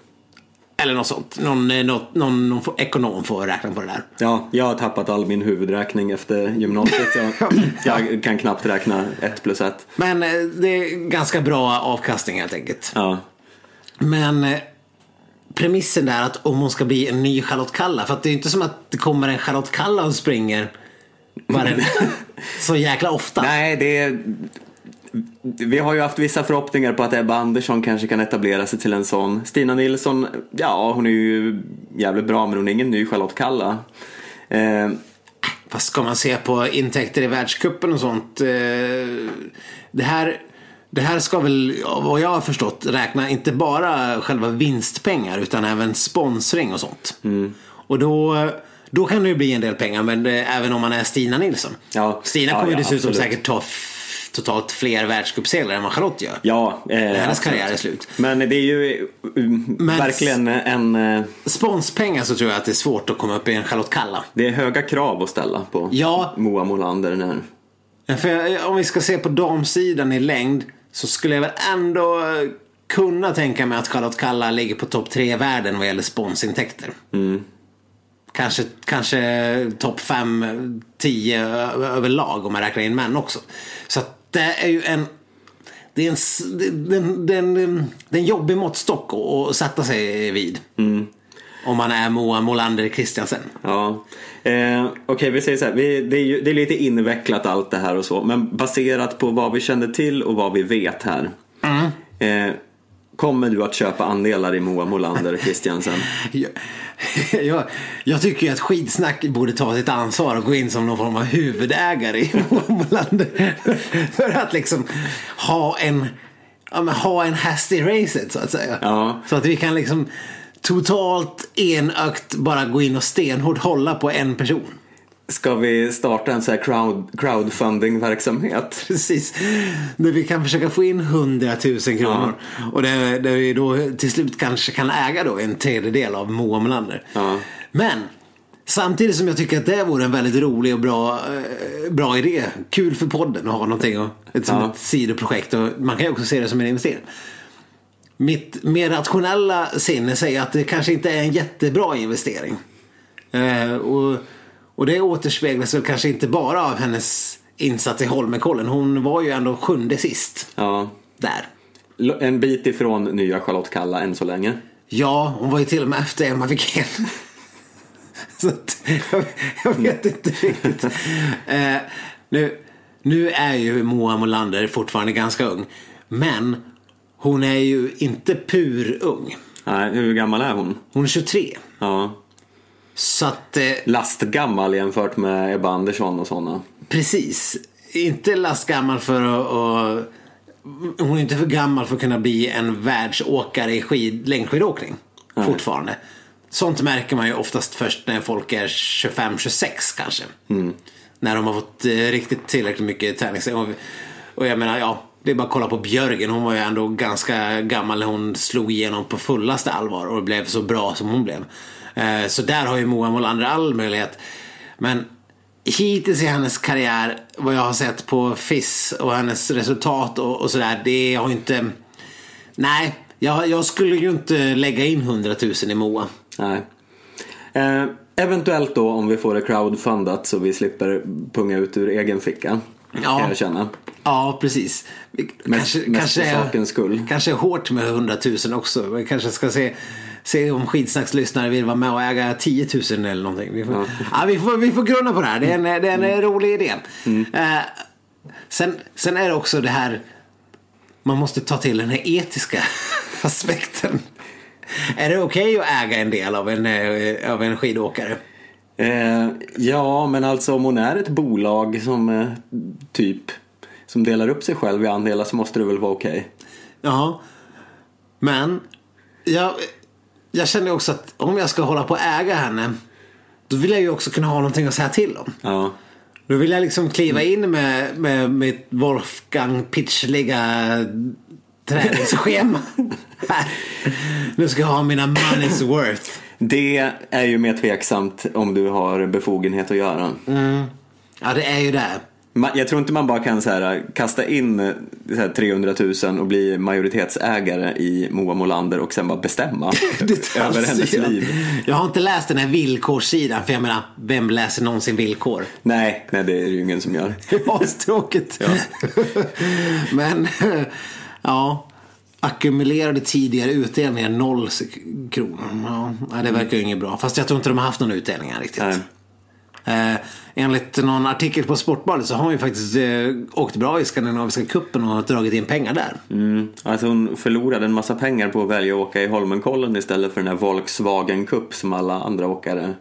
S2: Eller något sånt. Någon, eh, något, någon, någon ekonom får räkna på det där.
S1: Ja, jag har tappat all min huvudräkning efter gymnasiet. Jag, jag kan knappt räkna ett plus ett.
S2: Men eh, det är ganska bra avkastning helt enkelt.
S1: Ja,
S2: Men eh, premissen där att om hon ska bli en ny Charlotte Kalla. För att det är inte som att det kommer en Charlotte Kalla och springer så jäkla ofta.
S1: nej det är... Vi har ju haft vissa förhoppningar på att Ebba Andersson kanske kan etablera sig till en sån. Stina Nilsson, ja hon är ju jävligt bra men hon är ingen ny Charlotte Kalla. Eh,
S2: Fast ska man se på intäkter i världscupen och sånt. Eh, det, här, det här ska väl, vad jag har förstått, räkna inte bara själva vinstpengar utan även sponsring och sånt. Och då, Då kan det ju bli en del pengar, men eh, även om man är Stina Nilsson.
S1: Ja.
S2: Stina
S1: Ja,
S2: kommer ju
S1: ja,
S2: dessutom
S1: absolut.
S2: säkert ta totalt fler världscupsegrar än vad Charlotte gör.
S1: Ja, eh,
S2: hennes
S1: absolut.
S2: karriär är slut.
S1: Men det är ju um, verkligen en... eh,
S2: Sponspengar så tror jag att det är svårt att komma upp i en Charlotte Kalla.
S1: Det är höga krav att ställa på
S2: Ja.
S1: Moa Molander. När,
S2: För om vi ska se på damsidan i längd så skulle jag väl ändå kunna tänka mig att Charlotte Kalla ligger på topp tre i världen vad gäller sponsintäkter. Kanske, kanske topp 5-10 överlag om man räknar in män också. Så det är ju en det är en, det, det, det, är en, det är en jobbig måttstock att, att sätta sig vid. Om man är Moa Molander Christiansen.
S1: ja. eh, Okej, vi säger så här. Vi, det, är ju, det är lite invecklat allt det här och så. Men baserat på vad vi känner till och vad vi vet här. Eh, kommer du att köpa andelar i Moa Molander Christiansen?
S2: Jag, jag, jag tycker ju att skidsnack borde ta sitt ansvar och gå in som någon form av huvudägare i Molander. För att liksom ha en, ja, ha en häst i racet så att säga.
S1: Ja.
S2: Så att vi kan liksom totalt enögt bara gå in och stenhårt hålla på en person.
S1: Ska vi starta en så här crowd, crowdfunding-verksamhet?
S2: Precis. Där vi kan försöka få in 100 000 kronor. Och där, där vi då till slut kanske kan äga då en tredjedel av Moa Melander.
S1: Ja.
S2: Men samtidigt som jag tycker att det vore en väldigt rolig och bra, eh, bra idé. Kul för podden att ha någonting och, ett,
S1: Ja.
S2: ett sidoprojekt. Och man kan ju också se det som en investering. Mitt mer rationella sinne säger att det kanske inte är en jättebra investering. Eh, och, och det återspeglas väl kanske inte bara av hennes insats i Holmenkollen. Hon var ju ändå sjunde sist
S1: Ja.
S2: där.
S1: En bit ifrån nya Charlotte Kalla än så länge.
S2: Ja, hon var ju till och med efter Emma Wikén. Så att, jag, jag vet inte riktigt. Eh, nu, nu är ju Moa Molander fortfarande ganska ung. Men hon är ju inte pur ung.
S1: Nej, hur gammal är hon?
S2: Hon är 23.
S1: Ja.
S2: Så att, eh,
S1: Lastgammal jämfört med Ebba Andersson och sådana.
S2: precis. Inte lastgammal för att... att hon är inte för gammal för att kunna bli en världsåkare i skid, längdskidåkning. Fortfarande. Sånt märker man ju oftast först när folk är 25-26 kanske. När de har fått eh, riktigt tillräckligt mycket träning. Och, och jag menar, ja. Det är bara att kolla på Björgen. Hon var ju ändå ganska gammal när hon slog igenom på fullaste allvar och blev så bra som hon blev. Eh, så där har ju Moa Molander all möjlighet. Men hittills i hennes karriär, vad jag har sett på FIS och hennes resultat och, och sådär, det har inte... Nej, jag, jag skulle ju inte lägga in 100 000 i Moa.
S1: Nej. Eh, eventuellt då om vi får det crowdfundat så vi slipper punga ut ur egen ficka.
S2: Ja.
S1: Kan jag känna.
S2: Ja, precis.
S1: Mest-
S2: kanske,
S1: mest
S2: kanske,
S1: för
S2: är-
S1: sakens skull.
S2: kanske är hårt med 100 000 också. Vi kanske ska se, se om skitsnackslyssnare vill vara med och äga 10 000 eller någonting. Vi får, ja. vi får, vi får grunna på det här. Det är en, det är en
S1: Mm.
S2: rolig idé. Eh, sen, sen är det också det här, man måste ta till den här etiska aspekten. Är det okej att äga en del av en, eh, av en skidåkare?
S1: Eh, ja, men alltså om hon är ett bolag som eh, typ som delar upp sig själv i andelar så måste det väl vara okej.
S2: Ja. Men jag, jag känner också att om jag ska hålla på att äga henne då vill jag ju också kunna ha någonting att säga till om.
S1: Ja.
S2: Då vill jag liksom kliva in med, med mitt Wolfgang Pitchliga träningsschema. Nu ska jag ha mina money's worth.
S1: Det är ju mer tveksamt om du har befogenhet att göra.
S2: Ja, det är ju det.
S1: Jag tror inte man bara kan så här, kasta in eh, så här, 300 000 och bli majoritetsägare i Moa Molander och sen bara bestämma över hennes liv.
S2: Jag har inte läst den här villkorssidan för jag menar, vem läser någonsin villkor?
S1: Nej, nej, det är det ju ingen som gör.
S2: Det var tråkigt. Men ja, ackumulerade tidigare utdelningar noll kronor. Ja, det verkar ju inget bra. Fast jag tror inte de har haft någon utdelningar riktigt.
S1: Nej.
S2: Eh, enligt någon artikel på Sportbladet så har hon ju faktiskt eh, åkt bra i Skandinaviska cupen och dragit in pengar där.
S1: Mm. Alltså hon förlorade en massa pengar på att välja att åka i Holmenkollen istället för den här Volkswagen Cup som alla andra åkare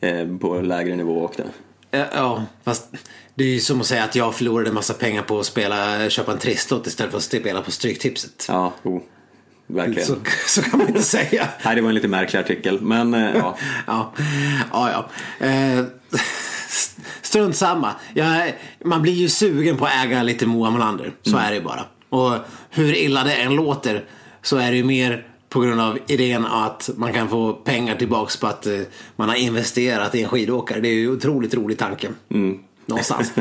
S1: eh, på lägre nivå åkte.
S2: Eh, ja, fast det är ju som att säga att jag förlorade en massa pengar på att spela, köpa en trisslott istället för att spela på Stryktipset.
S1: Ja, oh. verkligen.
S2: Så, så kan man inte säga.
S1: Nej, det var en lite märklig artikel, men eh, ja.
S2: Ja, ja. ja. Eh, strunt samma. Jag, man blir ju sugen på att äga lite Moa Molander. Så är det ju bara. Och hur illa det än låter så är det ju mer på grund av idén att man kan få pengar tillbaks på att eh, man har investerat i en skidåkare. Det är ju otroligt rolig tanke. Någonstans.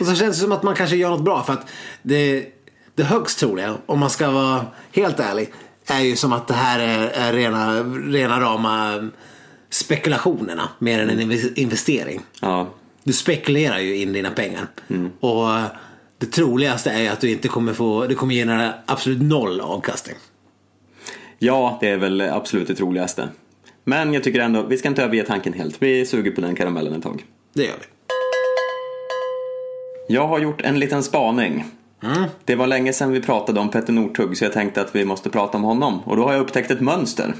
S2: Och så känns det som att man kanske gör något bra för att det, det högst troliga, om man ska vara helt ärlig, är ju som att det här är, är rena, rena rama spekulationerna mer än en inves- investering.
S1: ja.
S2: Du spekulerar ju in dina pengar. Och det troligaste är ju att du inte kommer få, det kommer generera absolut noll avkastning.
S1: Ja, det är väl absolut det troligaste. Men jag tycker ändå, vi ska inte överge tanken helt. Vi suger på den karamellen ett tag.
S2: Det gör vi.
S1: Jag har gjort en liten spaning. Det var länge sedan vi pratade om Petter Northug så jag tänkte att vi måste prata om honom. Och då har jag upptäckt ett mönster.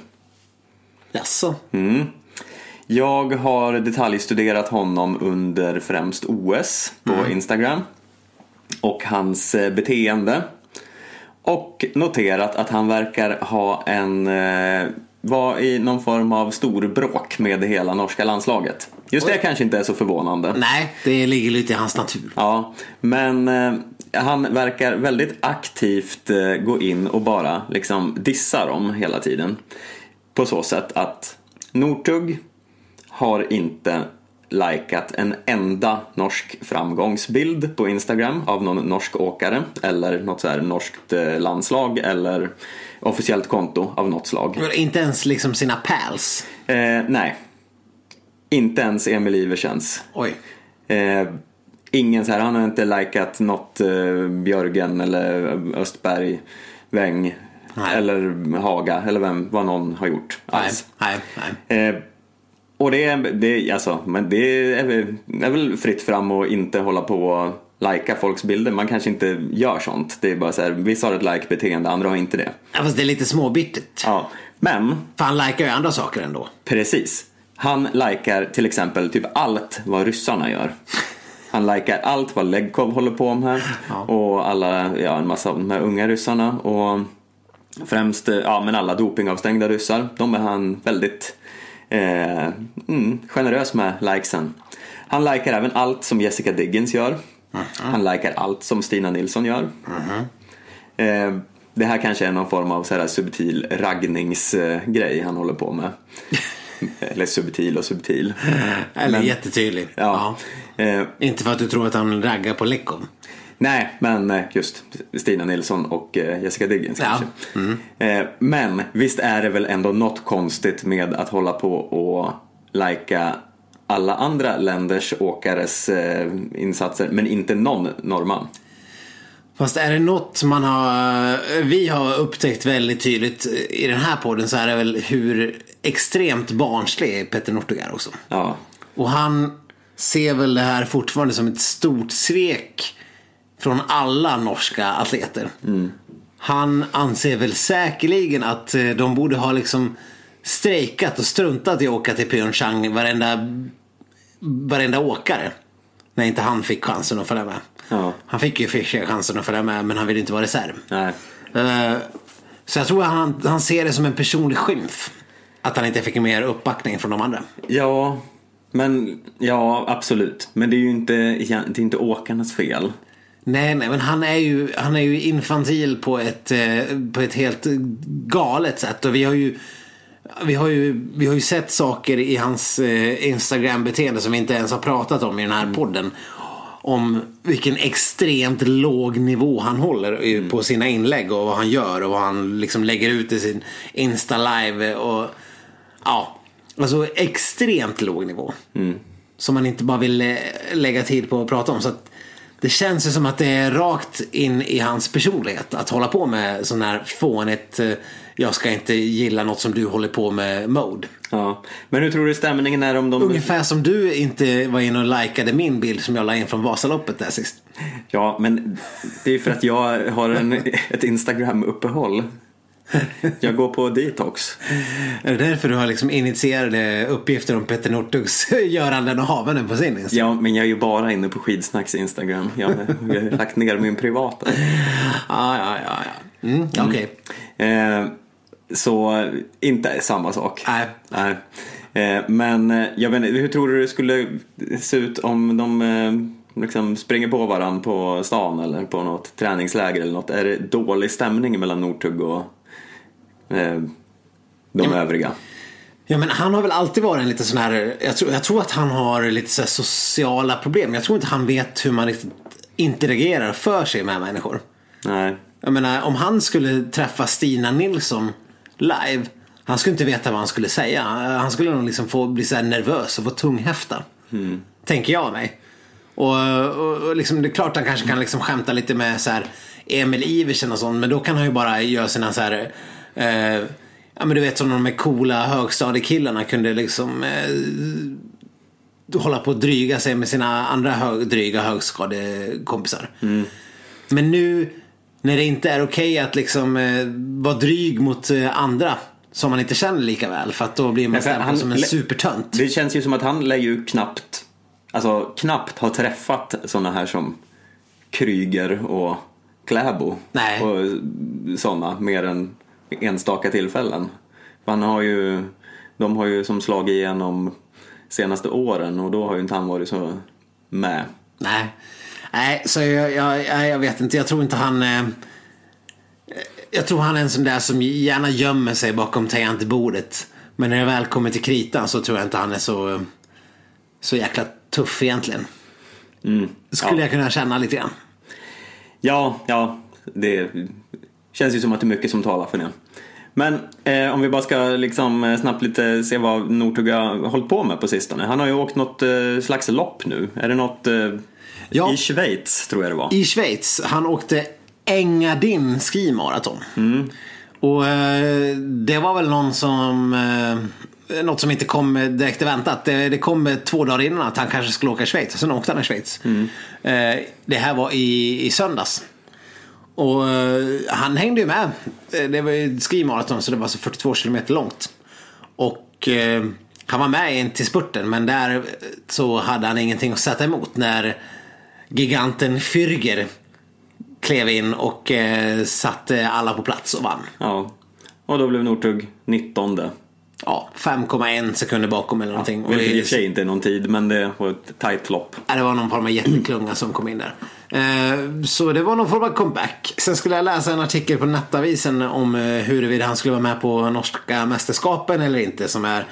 S2: Jaså?
S1: Jag har detaljstuderat honom under främst OS på Instagram. Och hans eh, beteende. Och noterat att han verkar ha en... Eh, var i någon form av stor bråk med det hela norska landslaget. Just det kanske inte är så förvånande.
S2: Nej, det ligger lite i hans natur.
S1: Ja, men eh, han verkar väldigt aktivt eh, gå in och bara liksom dissa dem hela tiden. På så sätt att Northug har inte likat en enda norsk framgångsbild på Instagram av någon norsk åkare eller något så här norskt eh, landslag eller officiellt konto av något slag.
S2: Men Inte ens liksom sina pals.
S1: Eh, nej, inte ens Emil Iversens.
S2: Oj.
S1: Eh, ingen så här, han har inte likat något eh, Björgen eller Östberg, Weng
S2: Nej.
S1: eller Haga eller vem, vad någon har gjort
S2: Nej,
S1: alls.
S2: nej, nej.
S1: Eh, och det är, det, alltså, men det är, väl- är väl fritt fram och inte hålla på och lajka folks bilder. Man kanske inte gör sånt. Det är bara så här, vissa har ett like-beteende, andra har inte det.
S2: Ja, fast det är lite småbittert.
S1: Ja. Men
S2: För han likar ju andra saker ändå.
S1: Precis. Han likar till exempel typ allt vad ryssarna gör. Han likar allt vad Legkov håller på med och alla, ja en massa av de här unga ryssarna och främst, ja men alla dopingavstängda ryssar. De är han väldigt eh, mm, generös med likesen. Han likar även allt som Jessica Diggins gör. Han likar allt som Stina Nilsson gör. Eh, det här kanske är någon form av så här subtil raggningsgrej han håller på med. Eller subtil och subtil.
S2: Eller
S1: Men-
S2: jättetydlig.
S1: Ja. Eh,
S2: Inte för att du tror att han raggar på Lekov.
S1: Nej, men eh, just Stina Nilsson och eh, Jessica Diggins
S2: Ja.
S1: kanske. Eh, men visst är det väl ändå något konstigt med att hålla på och lajka alla andra länders åkares insatser men inte någon norrman.
S2: Fast är det något man har, vi har upptäckt väldigt tydligt i den här podden så är det väl hur extremt barnslig Petter Northug är också.
S1: Ja,
S2: Och han ser väl det här fortfarande som ett stort svek från alla norska atleter. Han anser väl säkerligen att eh, de borde ha liksom strejkat och struntat i att åka till Pyeongchang varenda, varenda åkare. När inte han fick chansen att följa med.
S1: Ja.
S2: Han fick ju Fischer chansen att följa med men han ville inte vara reserv.
S1: nej.
S2: Eh, Så jag tror att han, han ser det som en personlig skymf. Att han inte fick mer uppbackning från de andra.
S1: Ja, men ja absolut. Men det är ju inte, det är inte åkarnas fel.
S2: Nej, nej, men han är ju, han är ju infantil på ett, eh, på ett helt galet sätt. Och vi har ju, vi har ju, vi har ju sett saker i hans eh, Instagram-beteende som vi inte ens har pratat om i den här podden. Om vilken extremt låg nivå han håller i- på sina inlägg och vad han gör och vad han liksom lägger ut i sin Insta-live. Och, ja, alltså extremt låg nivå. Som man inte bara vill eh, lägga tid på att prata om. Så att det känns ju som att det är rakt in i hans personlighet att hålla på med sån här fånigt eh, jag ska inte gilla något som du håller på med mode.
S1: Ja. Men hur tror du stämningen är om de...
S2: Ungefär som du inte var inne och likade min bild som jag la in från Vasaloppet där sist.
S1: Ja, men det är för att jag har en, ett Instagram-uppehåll. Jag går på detox.
S2: Är det därför du har liksom initierade uppgifter om Petter Northugs göranden och havanden på sin Instagram?
S1: Ja, men jag är ju bara inne på Skidsnacks Instagram. Jag jag har lagt ner min privata.
S2: Ja, ja, ja. ja. Mm, Okej.
S1: Eh, Så eh, inte samma sak.
S2: Nej.
S1: Nej. Eh, Men eh, jag vet inte, hur tror du det skulle se ut om de eh, liksom springer på varandra på stan eller på något träningsläger eller något? Är det dålig stämning mellan Northug och eh, de övriga?
S2: Ja men han har väl alltid varit en lite sån här, jag tror, jag tror att han har lite så sociala problem. Jag tror inte han vet hur man riktigt interagerar för sig med människor.
S1: Nej.
S2: Jag menar om han skulle träffa Stina Nilsson live. Han skulle inte veta vad han skulle säga. Han skulle nog liksom få bli så nervös och få tunghäfta. Tänker jag mig. Och, och, och liksom, det är klart han kanske kan liksom skämta lite med så här Emil Iversen och sånt. Men då kan han ju bara göra sina så här eh, Ja men du vet som de här coola högstadiekillarna kunde liksom eh, hålla på att dryga sig med sina andra hög, dryga högskadekompisar. Men nu när det inte är okej att liksom eh, vara dryg mot eh, andra som man inte känner lika väl för att då blir man stämplad som en supertönt.
S1: Det känns ju som att han lär ju knappt, alltså knappt ha träffat sådana här som Kryger och Kläbo.
S2: Nej.
S1: Och sådana mer än enstaka tillfällen. Han har ju, de har ju som slagit igenom senaste åren och då har ju inte han varit så med.
S2: Nej. Nej, så jag, jag, jag, vet inte. Jag tror inte han... Eh, jag tror han är en sån där som gärna gömmer sig bakom tangentbordet. Men när det väl kommer till kritan så tror jag inte han är så, eh, så jäkla tuff egentligen. Skulle
S1: Ja.
S2: jag kunna känna lite grann.
S1: Ja, ja, det känns ju som att det är mycket som talar för det. Men eh, om vi bara ska liksom eh, snabbt lite se vad Northug har hållit på med på sistone. Han har ju åkt något eh, slags lopp nu. Är det något eh,
S2: Ja.
S1: i Schweiz tror jag det var?
S2: I Schweiz. Han åkte Engadin skimaraton. Och eh, det var väl någon som... Eh, något som inte kom direkt väntat. Det, det kom två dagar innan att han kanske skulle åka i Schweiz. Sen åkte han i Schweiz. Eh, det här var i, i söndags. Och eh, han hängde ju med. Eh, Det var ju ett skimaraton så det var så 42 kilometer långt. Och eh, han var med in till spurten men där så hade han ingenting att sätta emot när giganten Fürger klev in och satte alla på plats och vann.
S1: Ja. Och då blev Northug 19.
S2: Ja, 5,1 sekunder bakom eller någonting. Och
S1: Vilket i och för sig inte är någon tid men det var ett tajt lopp.
S2: Ja, det var någon form av jätteklunga som kom in där. Eh, Så det var någon form av comeback. Sen skulle jag läsa en artikel på Nettavisen om eh, huruvida han skulle vara med på norska mästerskapen eller inte. Som är,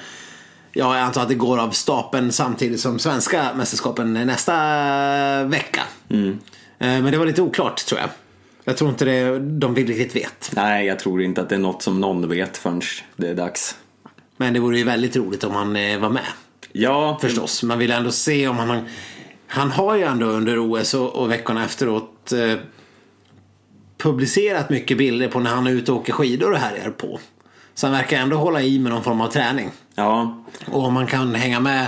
S2: ja, jag antar att det går av stapeln samtidigt som svenska mästerskapen nästa vecka. Eh, Men det var lite oklart tror jag. Jag tror inte det, de vill riktigt vet.
S1: Nej, jag tror inte att det är något som någon vet förrän det är dags.
S2: Men det vore ju väldigt roligt om han var med.
S1: Ja,
S2: Förstås. Man vill ändå se om han... Han har ju ändå under OS och, och veckorna efteråt eh, publicerat mycket bilder på när han är ute och åker skidor och härjar på. Så han verkar ändå hålla i med någon form av träning.
S1: Ja,
S2: Och om man kan hänga med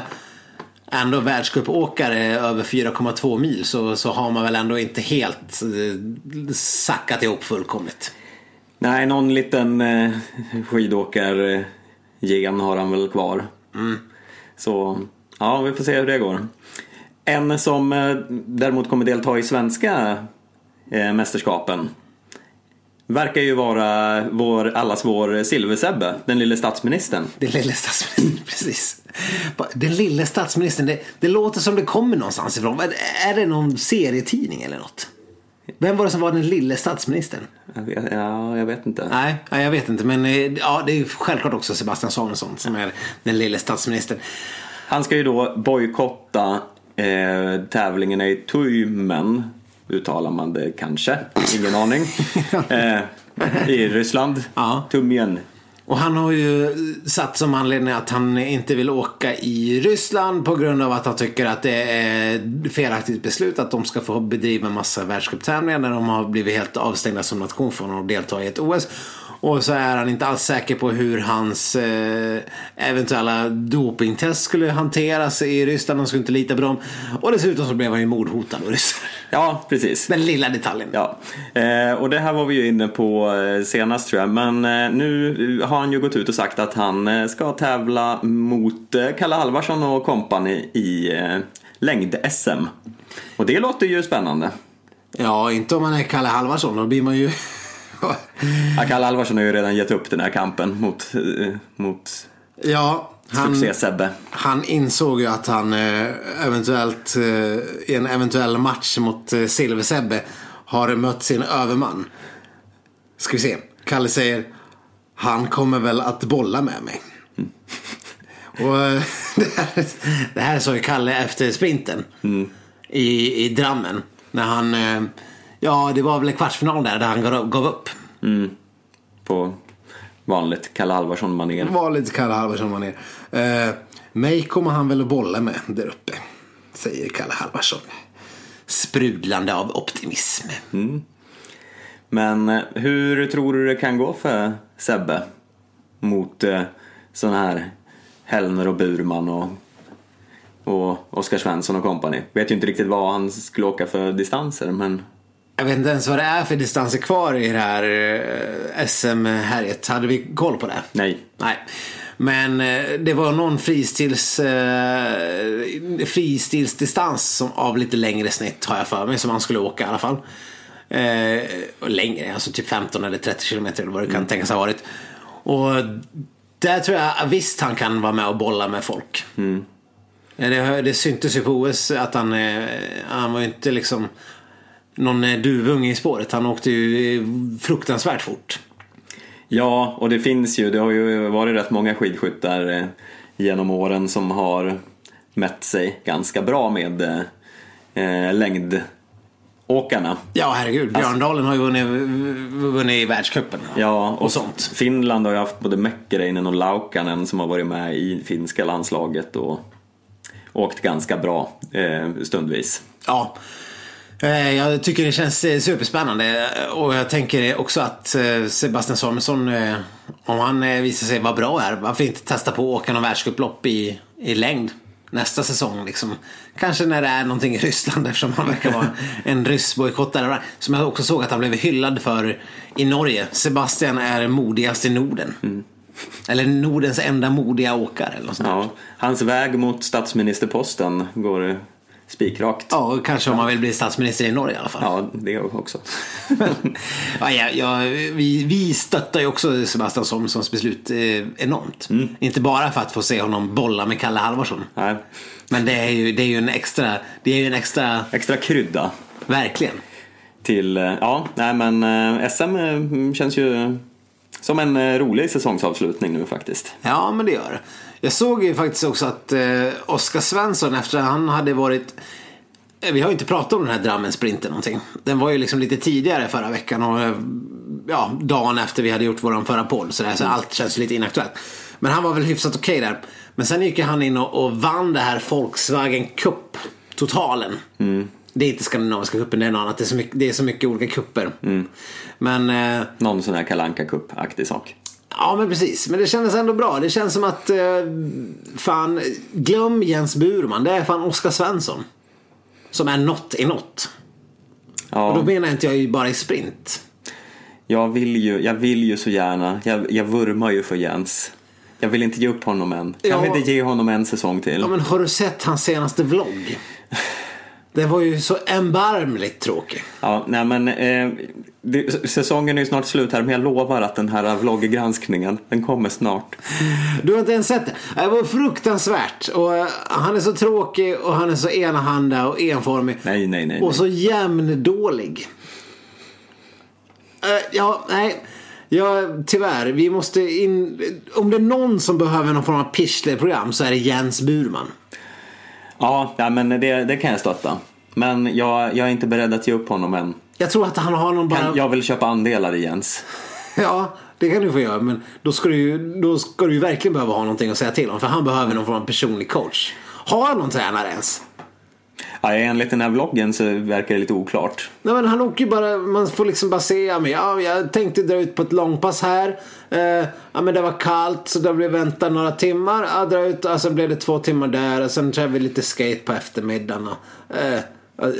S2: ändå världscupåkare över 4,2 mil så, så har man väl ändå inte helt eh, sackat ihop fullkomligt.
S1: Nej, någon liten eh, skidåkar gen har han väl kvar. Så ja, vi får se hur det går. En som eh, däremot kommer delta i svenska eh, mästerskapen verkar ju vara vår, allas vår silversebbe, den lille statsministern.
S2: Den lille statsministern, precis. Den lille statsministern, det, det låter som det kommer någonstans ifrån. Är det någon serietidning eller något? Vem var det som var den lille statsministern?
S1: Jag vet, ja, jag vet inte.
S2: Nej, jag vet inte. Men eh, ja, det är självklart också Sebastian Samuelsson som är den lille statsministern.
S1: Han ska ju då bojkotta eh, tävlingarna i Tuimen, uttalar man det kanske, ingen aning, eh, i Ryssland.
S2: Ja.
S1: Tumjen.
S2: Och han har ju satt som anledning att han inte vill åka i Ryssland på grund av att han tycker att det är felaktigt beslut att de ska få bedriva massa världscuptävlingar när de har blivit helt avstängda som nation från att delta i ett OS. Och så är han inte alls säker på hur hans eh, eventuella dopingtest skulle hanteras i Ryssland. Han skulle inte lita på dem. Och dessutom så blev han ju mordhotad av ryssar.
S1: Ja, precis.
S2: Den lilla detaljen.
S1: Ja, eh, och det här var vi ju inne på eh, senast tror jag. Men eh, nu har han ju gått ut och sagt att han ska tävla mot Kalle Alvarsson och kompani i längd-SM. Och det låter ju spännande.
S2: Ja, inte om man är Kalle Halvarsson. Då blir man ju
S1: Ja, Kalle Alvarsson har ju redan gett upp den här kampen mot, eh, mot
S2: ja, han,
S1: succé-Sebbe.
S2: han insåg ju att han eh, eventuellt eh, i en eventuell match mot Silver-Sebbe har mött sin överman. Ska vi se. Kalle säger han kommer väl att bolla med mig. Och eh, det här, det här sa ju Kalle efter sprinten i, i Drammen. När han, ja det var väl kvartsfinal där, där han gav, upp.
S1: På vanligt Kalle Alvarsson-manér.
S2: Det var lite Kalle Halvarsson var ner. Eh, mig kommer han väl att bolla med där uppe. Säger Kalle Halvarsson. Sprudlande av optimism.
S1: Men eh, hur tror du det kan gå för Sebbe? Mot eh, sådana här Hellner och Burman och, och Oskar Svensson och kompani. Vet ju inte riktigt vad han skulle åka för distanser men
S2: Jag vet inte ens vad det är för distanser kvar i det här eh, SM-härjet. Hade vi koll på det?
S1: nej.
S2: Nej. Men eh, det var någon fristils, eh, fristilsdistans som, av lite längre snitt har jag för mig som han skulle åka i alla fall. Eh, och längre, alltså typ 15 eller 30 kilometer eller vad det kan tänkas ha varit. Och där tror jag visst han kan vara med och bolla med folk. Eh, Det, det syntes ju på OS att han, han var ju inte liksom någon eh, duvunge i spåret. Han åkte ju eh, fruktansvärt fort.
S1: Ja, och det finns ju, det har ju varit rätt många skidskyttar eh, genom åren som har mätt sig ganska bra med eh, längdåkarna.
S2: Ja, herregud. Björndalen har ju vunnit, vunnit världscupen.
S1: Ja, och,
S2: och sånt.
S1: Finland har ju haft både Mäkkereinen och Laukkanen som har varit med i finska landslaget och åkt ganska bra eh, stundvis.
S2: Ja. Eh, Jag tycker det känns eh, superspännande och jag tänker också att eh, Sebastian Samuelsson, om han visar sig vara bra här, varför inte testa på att åka någon världscuplopp i, i längd nästa säsong liksom. Kanske när det är någonting i Ryssland eftersom han verkar vara en ryss bojkottare. Som jag också såg att han blev hyllad för i Norge. Sebastian är modigast i Norden. Eller Nordens enda modiga åkare eller något sånt.
S1: Ja, hans väg mot statsministerposten går spikrakt.
S2: Ja, kanske om man vill bli statsminister i Norge i alla fall.
S1: Ja, det också.
S2: ja, ja, ja, vi, vi stöttar ju också Sebastian Samuelssons beslut eh, enormt. Inte bara för att få se honom bolla med Kalle Halvarsson.
S1: Nej,
S2: Men det är ju, det är ju en extra, det är ju en extra,
S1: extra krydda
S2: verkligen.
S1: till, eh, ja, nej men eh, SM känns ju som en eh, rolig säsongsavslutning nu faktiskt.
S2: Ja, men det gör det. Jag såg ju faktiskt också att eh, Oskar Svensson efter att han hade varit eh, vi har ju inte pratat om den här Drammen-sprinten någonting. Den var ju liksom lite tidigare förra veckan och eh, ja, dagen efter vi hade gjort våran förra podd. Så, där, så allt känns lite inaktuellt. Men han var väl hyfsat okej där. Men sen gick han in och, och vann det här Volkswagen Cup totalen. Det är inte Skandinaviska cupen, det är något annat. Det är så mycket, det är så mycket olika kupper. Men eh,
S1: Någon sån här kalanka Cup-aktig sak.
S2: Ja men precis, men det kändes ändå bra. Det känns som att, eh, fan, glöm Jens Burman. Det är fan Oskar Svensson. Som är något i något. Och då
S1: Ja,
S2: menar inte jag bara i sprint.
S1: jag vill ju, jag vill ju så gärna, jag, jag vurmar ju för Jens. Jag vill inte ge upp honom än. Jag
S2: Ja.
S1: vill inte ge honom en säsong till.
S2: Ja men har du sett hans senaste vlogg? Den var ju så erbarmligt tråkig.
S1: Ja, nej men eh, det, säsongen är ju snart slut här men jag lovar att den här vlogggranskningen, den kommer snart.
S2: Du har inte ens sett det? Det var fruktansvärt. Och eh, han är så tråkig och han är så enahanda och enformig.
S1: Nej, nej, nej.
S2: Och så jämndålig. Uh, ja, nej. Ja, tyvärr. Vi måste in... Om det är någon som behöver någon form av Pichler-program så är det Jens Burman.
S1: Ja, ja men det, det kan jag stötta. Men jag, jag är inte beredd att ge upp honom än.
S2: Jag tror att han har någon bara...
S1: Jag vill köpa andelar i Jens.
S2: Ja, det kan du få göra. Men då ska du ju, då ska du ju verkligen behöva ha någonting att säga till om. För han behöver någon form av personlig coach. Har han någon tränare ens?
S1: Ja, enligt den här vloggen så verkar det lite oklart.
S2: Nej men han åker ju bara, man får liksom bara se, ja, men ja, jag tänkte dra ut på ett långpass här. Eh, ja men det var kallt så då blev vänta några timmar. Ja, dra ut, och så blev det två timmar där och sen körde vi lite skate på eftermiddagen. Och, eh,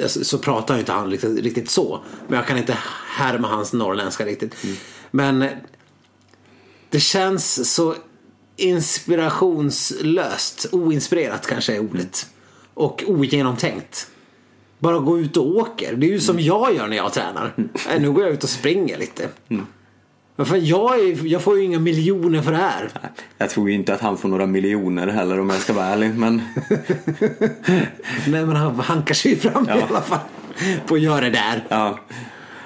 S2: så pratar ju inte han riktigt, riktigt så. Men jag kan inte härma hans norrländska riktigt. Men eh, det känns så inspirationslöst. Oinspirerat kanske är ordet. Och ogenomtänkt. bara gå ut och åker. Det är ju som jag gör när jag tränar. Nej, nu går jag ut och springer lite. Men jag, är, jag får ju inga miljoner för det här.
S1: Jag tror ju inte att han får några miljoner heller om jag ska vara ärlig. Men
S2: Nej men han hankar sig fram i
S1: Ja.
S2: alla fall. På att göra det där.
S1: ja,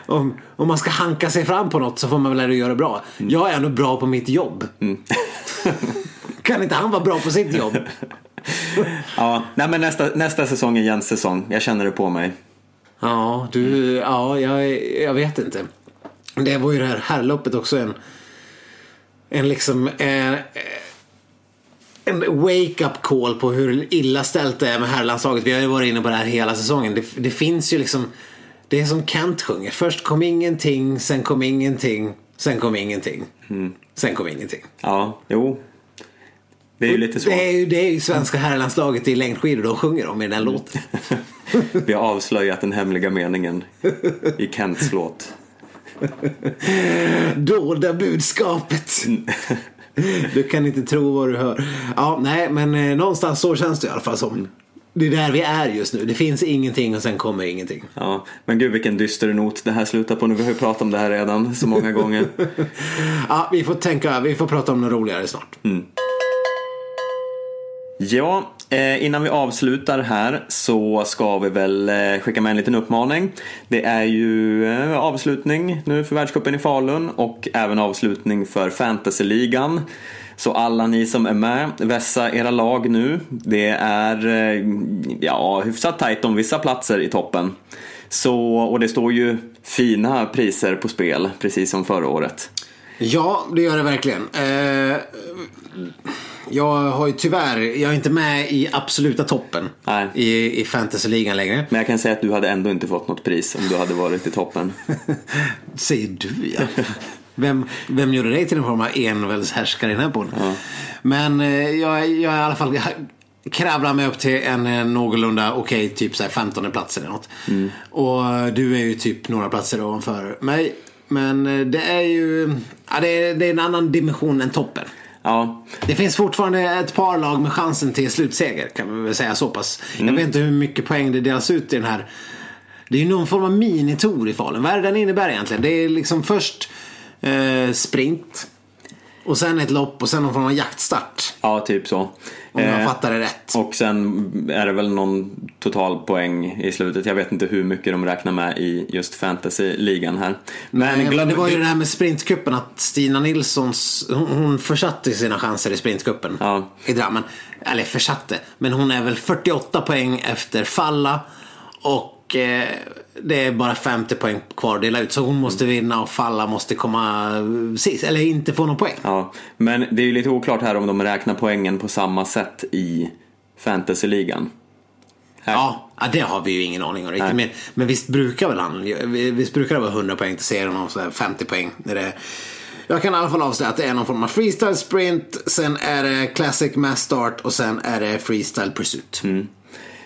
S2: Om, om man ska hanka sig fram på något så får man väl sig göra det bra. Jag är ändå bra på mitt jobb. kan inte han vara bra på sitt jobb?
S1: ja. Nej, men nästa, nästa säsong är Jens säsong. Jag känner det på mig.
S2: Ja, du, ja, jag, jag vet inte. Det var ju det här herrloppet också en, en liksom, eh, en wake-up call på hur illa ställt det är med herrlandslaget. Vi har ju varit inne på det här hela säsongen. Det, det finns ju liksom, det är som Kent sjunger. Först kom ingenting, sen kom ingenting, sen kom ingenting. Sen kom ingenting.
S1: Ja, jo. Det är ju lite så.
S2: Det är ju, det är ju svenska herrlandslaget i längdskidor de sjunger om i den här låten.
S1: Vi har avslöjat den hemliga meningen i Kents låt.
S2: dolda budskapet. Du kan inte tro vad du hör. Ja, nej, men eh, någonstans så känns det i alla fall som. Det är där vi är just nu. Det finns ingenting och sen kommer ingenting.
S1: Ja, men gud vilken dyster not det här slutar på nu. Vi har ju pratat om det här redan så många gånger.
S2: Ja, vi får tänka, vi får prata om något roligare snart.
S1: Ja, eh, innan vi avslutar här så ska vi väl eh, skicka med en liten uppmaning. Det är ju eh, avslutning nu för världscupen i Falun och även avslutning för fantasyligan. Så alla ni som är med, vässa era lag nu. Det är ja, hyfsat tajt om vissa platser i toppen. Så, och det står ju fina priser på spel, precis som förra året.
S2: Ja, det gör det verkligen. Eh, jag har ju tyvärr, jag är inte med i absoluta toppen
S1: Nej.
S2: i, i fantasyligan längre.
S1: Men jag kan säga att du hade ändå inte fått något pris om du hade varit i toppen.
S2: Säger du ja. Vem, vem gjorde dig till en form av enväldshärskare i den här podden? Men eh, jag, jag är i alla fall kravlar mig upp till en eh, någorlunda okej, typ så här 15 plats eller något. Och eh, du är ju typ några platser ovanför mig. Men eh, det är ju ja, det är, det är en annan dimension än toppen.
S1: Ja,
S2: Det finns fortfarande ett par lag med chansen till slutseger kan vi väl säga så pass. Jag vet inte hur mycket poäng det delas ut i den här. Det är ju någon form av minitour i Falun. Vad är det den innebär egentligen? Det är liksom först eh, sprint. Och sen ett lopp och sen någon form av jaktstart.
S1: ja typ så.
S2: Om jag
S1: Eh,
S2: fattar det rätt.
S1: Och sen är det väl någon total poäng i slutet. Jag vet inte hur mycket de räknar med i just fantasy-ligan här. Men
S2: Nej,
S1: glöm
S2: det var ju det här med sprintkuppen att Stina Nilssons, hon, hon försatte sina chanser i sprintkuppen
S1: Ja.
S2: i Drammen. Eller försatte, men hon är väl 48 poäng efter falla och eh, det är bara 50 poäng kvar att dela ut. Så hon måste vinna och falla måste komma sist, eller inte få någon poäng.
S1: Ja, men det är ju lite oklart här om de räknar poängen på samma sätt i fantasy-ligan. Här.
S2: Ja, det har vi ju ingen aning om riktigt. Men, men visst brukar väl han, visst brukar det vara 100 poäng till serien och så här 50 poäng. När det, jag kan i alla fall avslöja att det är någon form av freestyle sprint, sen är det classic mass start och sen är det freestyle pursuit.
S1: Mm.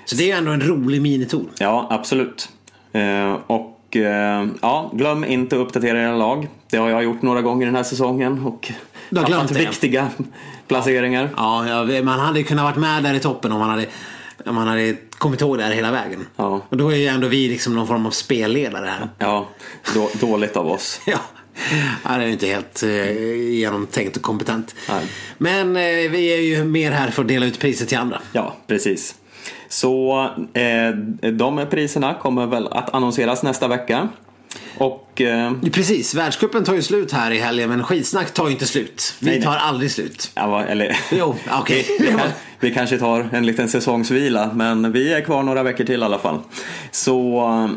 S2: Så det är ändå en rolig minitour.
S1: Ja, absolut. Eh, och eh, ja, glöm inte att uppdatera era lag. Det har jag gjort några gånger den här säsongen och
S2: Du har glömt
S1: viktiga placeringar.
S2: Ja, man hade kunnat varit med där i toppen om man hade, om man hade kommit ihåg det här hela vägen.
S1: Ja.
S2: Och då är ju ändå vi liksom någon form av spelledare här.
S1: Ja, då, dåligt av oss.
S2: Ja. ja, det är inte helt eh, genomtänkt och kompetent.
S1: Nej.
S2: Men vi är ju mer här för att dela ut priser till andra.
S1: Ja, precis. Så eh, de priserna kommer väl att annonseras nästa vecka. Och eh,
S2: Precis, världscupen tar ju slut här i helgen men skitsnack tar ju inte slut. Vi
S1: Nej, nej.
S2: tar aldrig slut.
S1: ja, eller,
S2: Jo, okej.
S1: vi, kan, vi kanske tar en liten säsongsvila men vi är kvar några veckor till i alla fall. Så eh,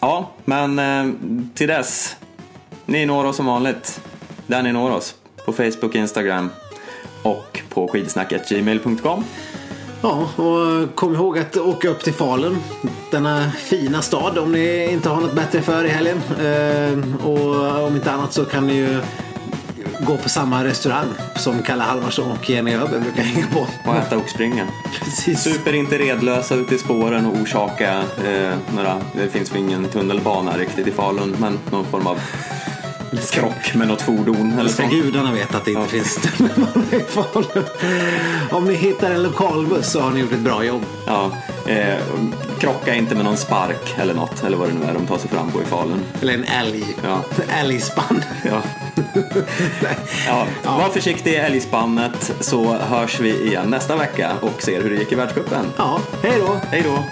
S1: ja, men eh, till dess. Ni når oss som vanligt. Där ni når oss. På Facebook, Instagram och på skidsnacket.gmail.com.
S2: Ja, och kom ihåg att åka upp till Falun. Denna fina stad om ni inte har något bättre för i helgen. Eh, och om inte annat så kan ni ju gå på samma restaurang som Kalle Halvarsson och Jenny Öberg brukar hänga på.
S1: Och äta och springa.
S2: Precis.
S1: Super inte redlösa ute i spåren och orsaka eh, några, det finns väl ingen tunnelbana riktigt i Falun, men någon form av krock med något fordon eller
S2: Ska
S1: så.
S2: gudarna veta att det inte finns tunnelbana i Falun. Om ni hittar en lokalbuss så har ni gjort ett bra jobb.
S1: Ja, eh, krocka inte med någon spark eller något, eller vad det nu är de tar sig fram på i Falun.
S2: Eller en älg.
S1: Ja.
S2: Älgspann.
S1: Ja. ja. Var försiktig i älgspannet så hörs vi igen nästa vecka och ser hur det gick i världscupen.
S2: Ja, hej då.
S1: Hej då!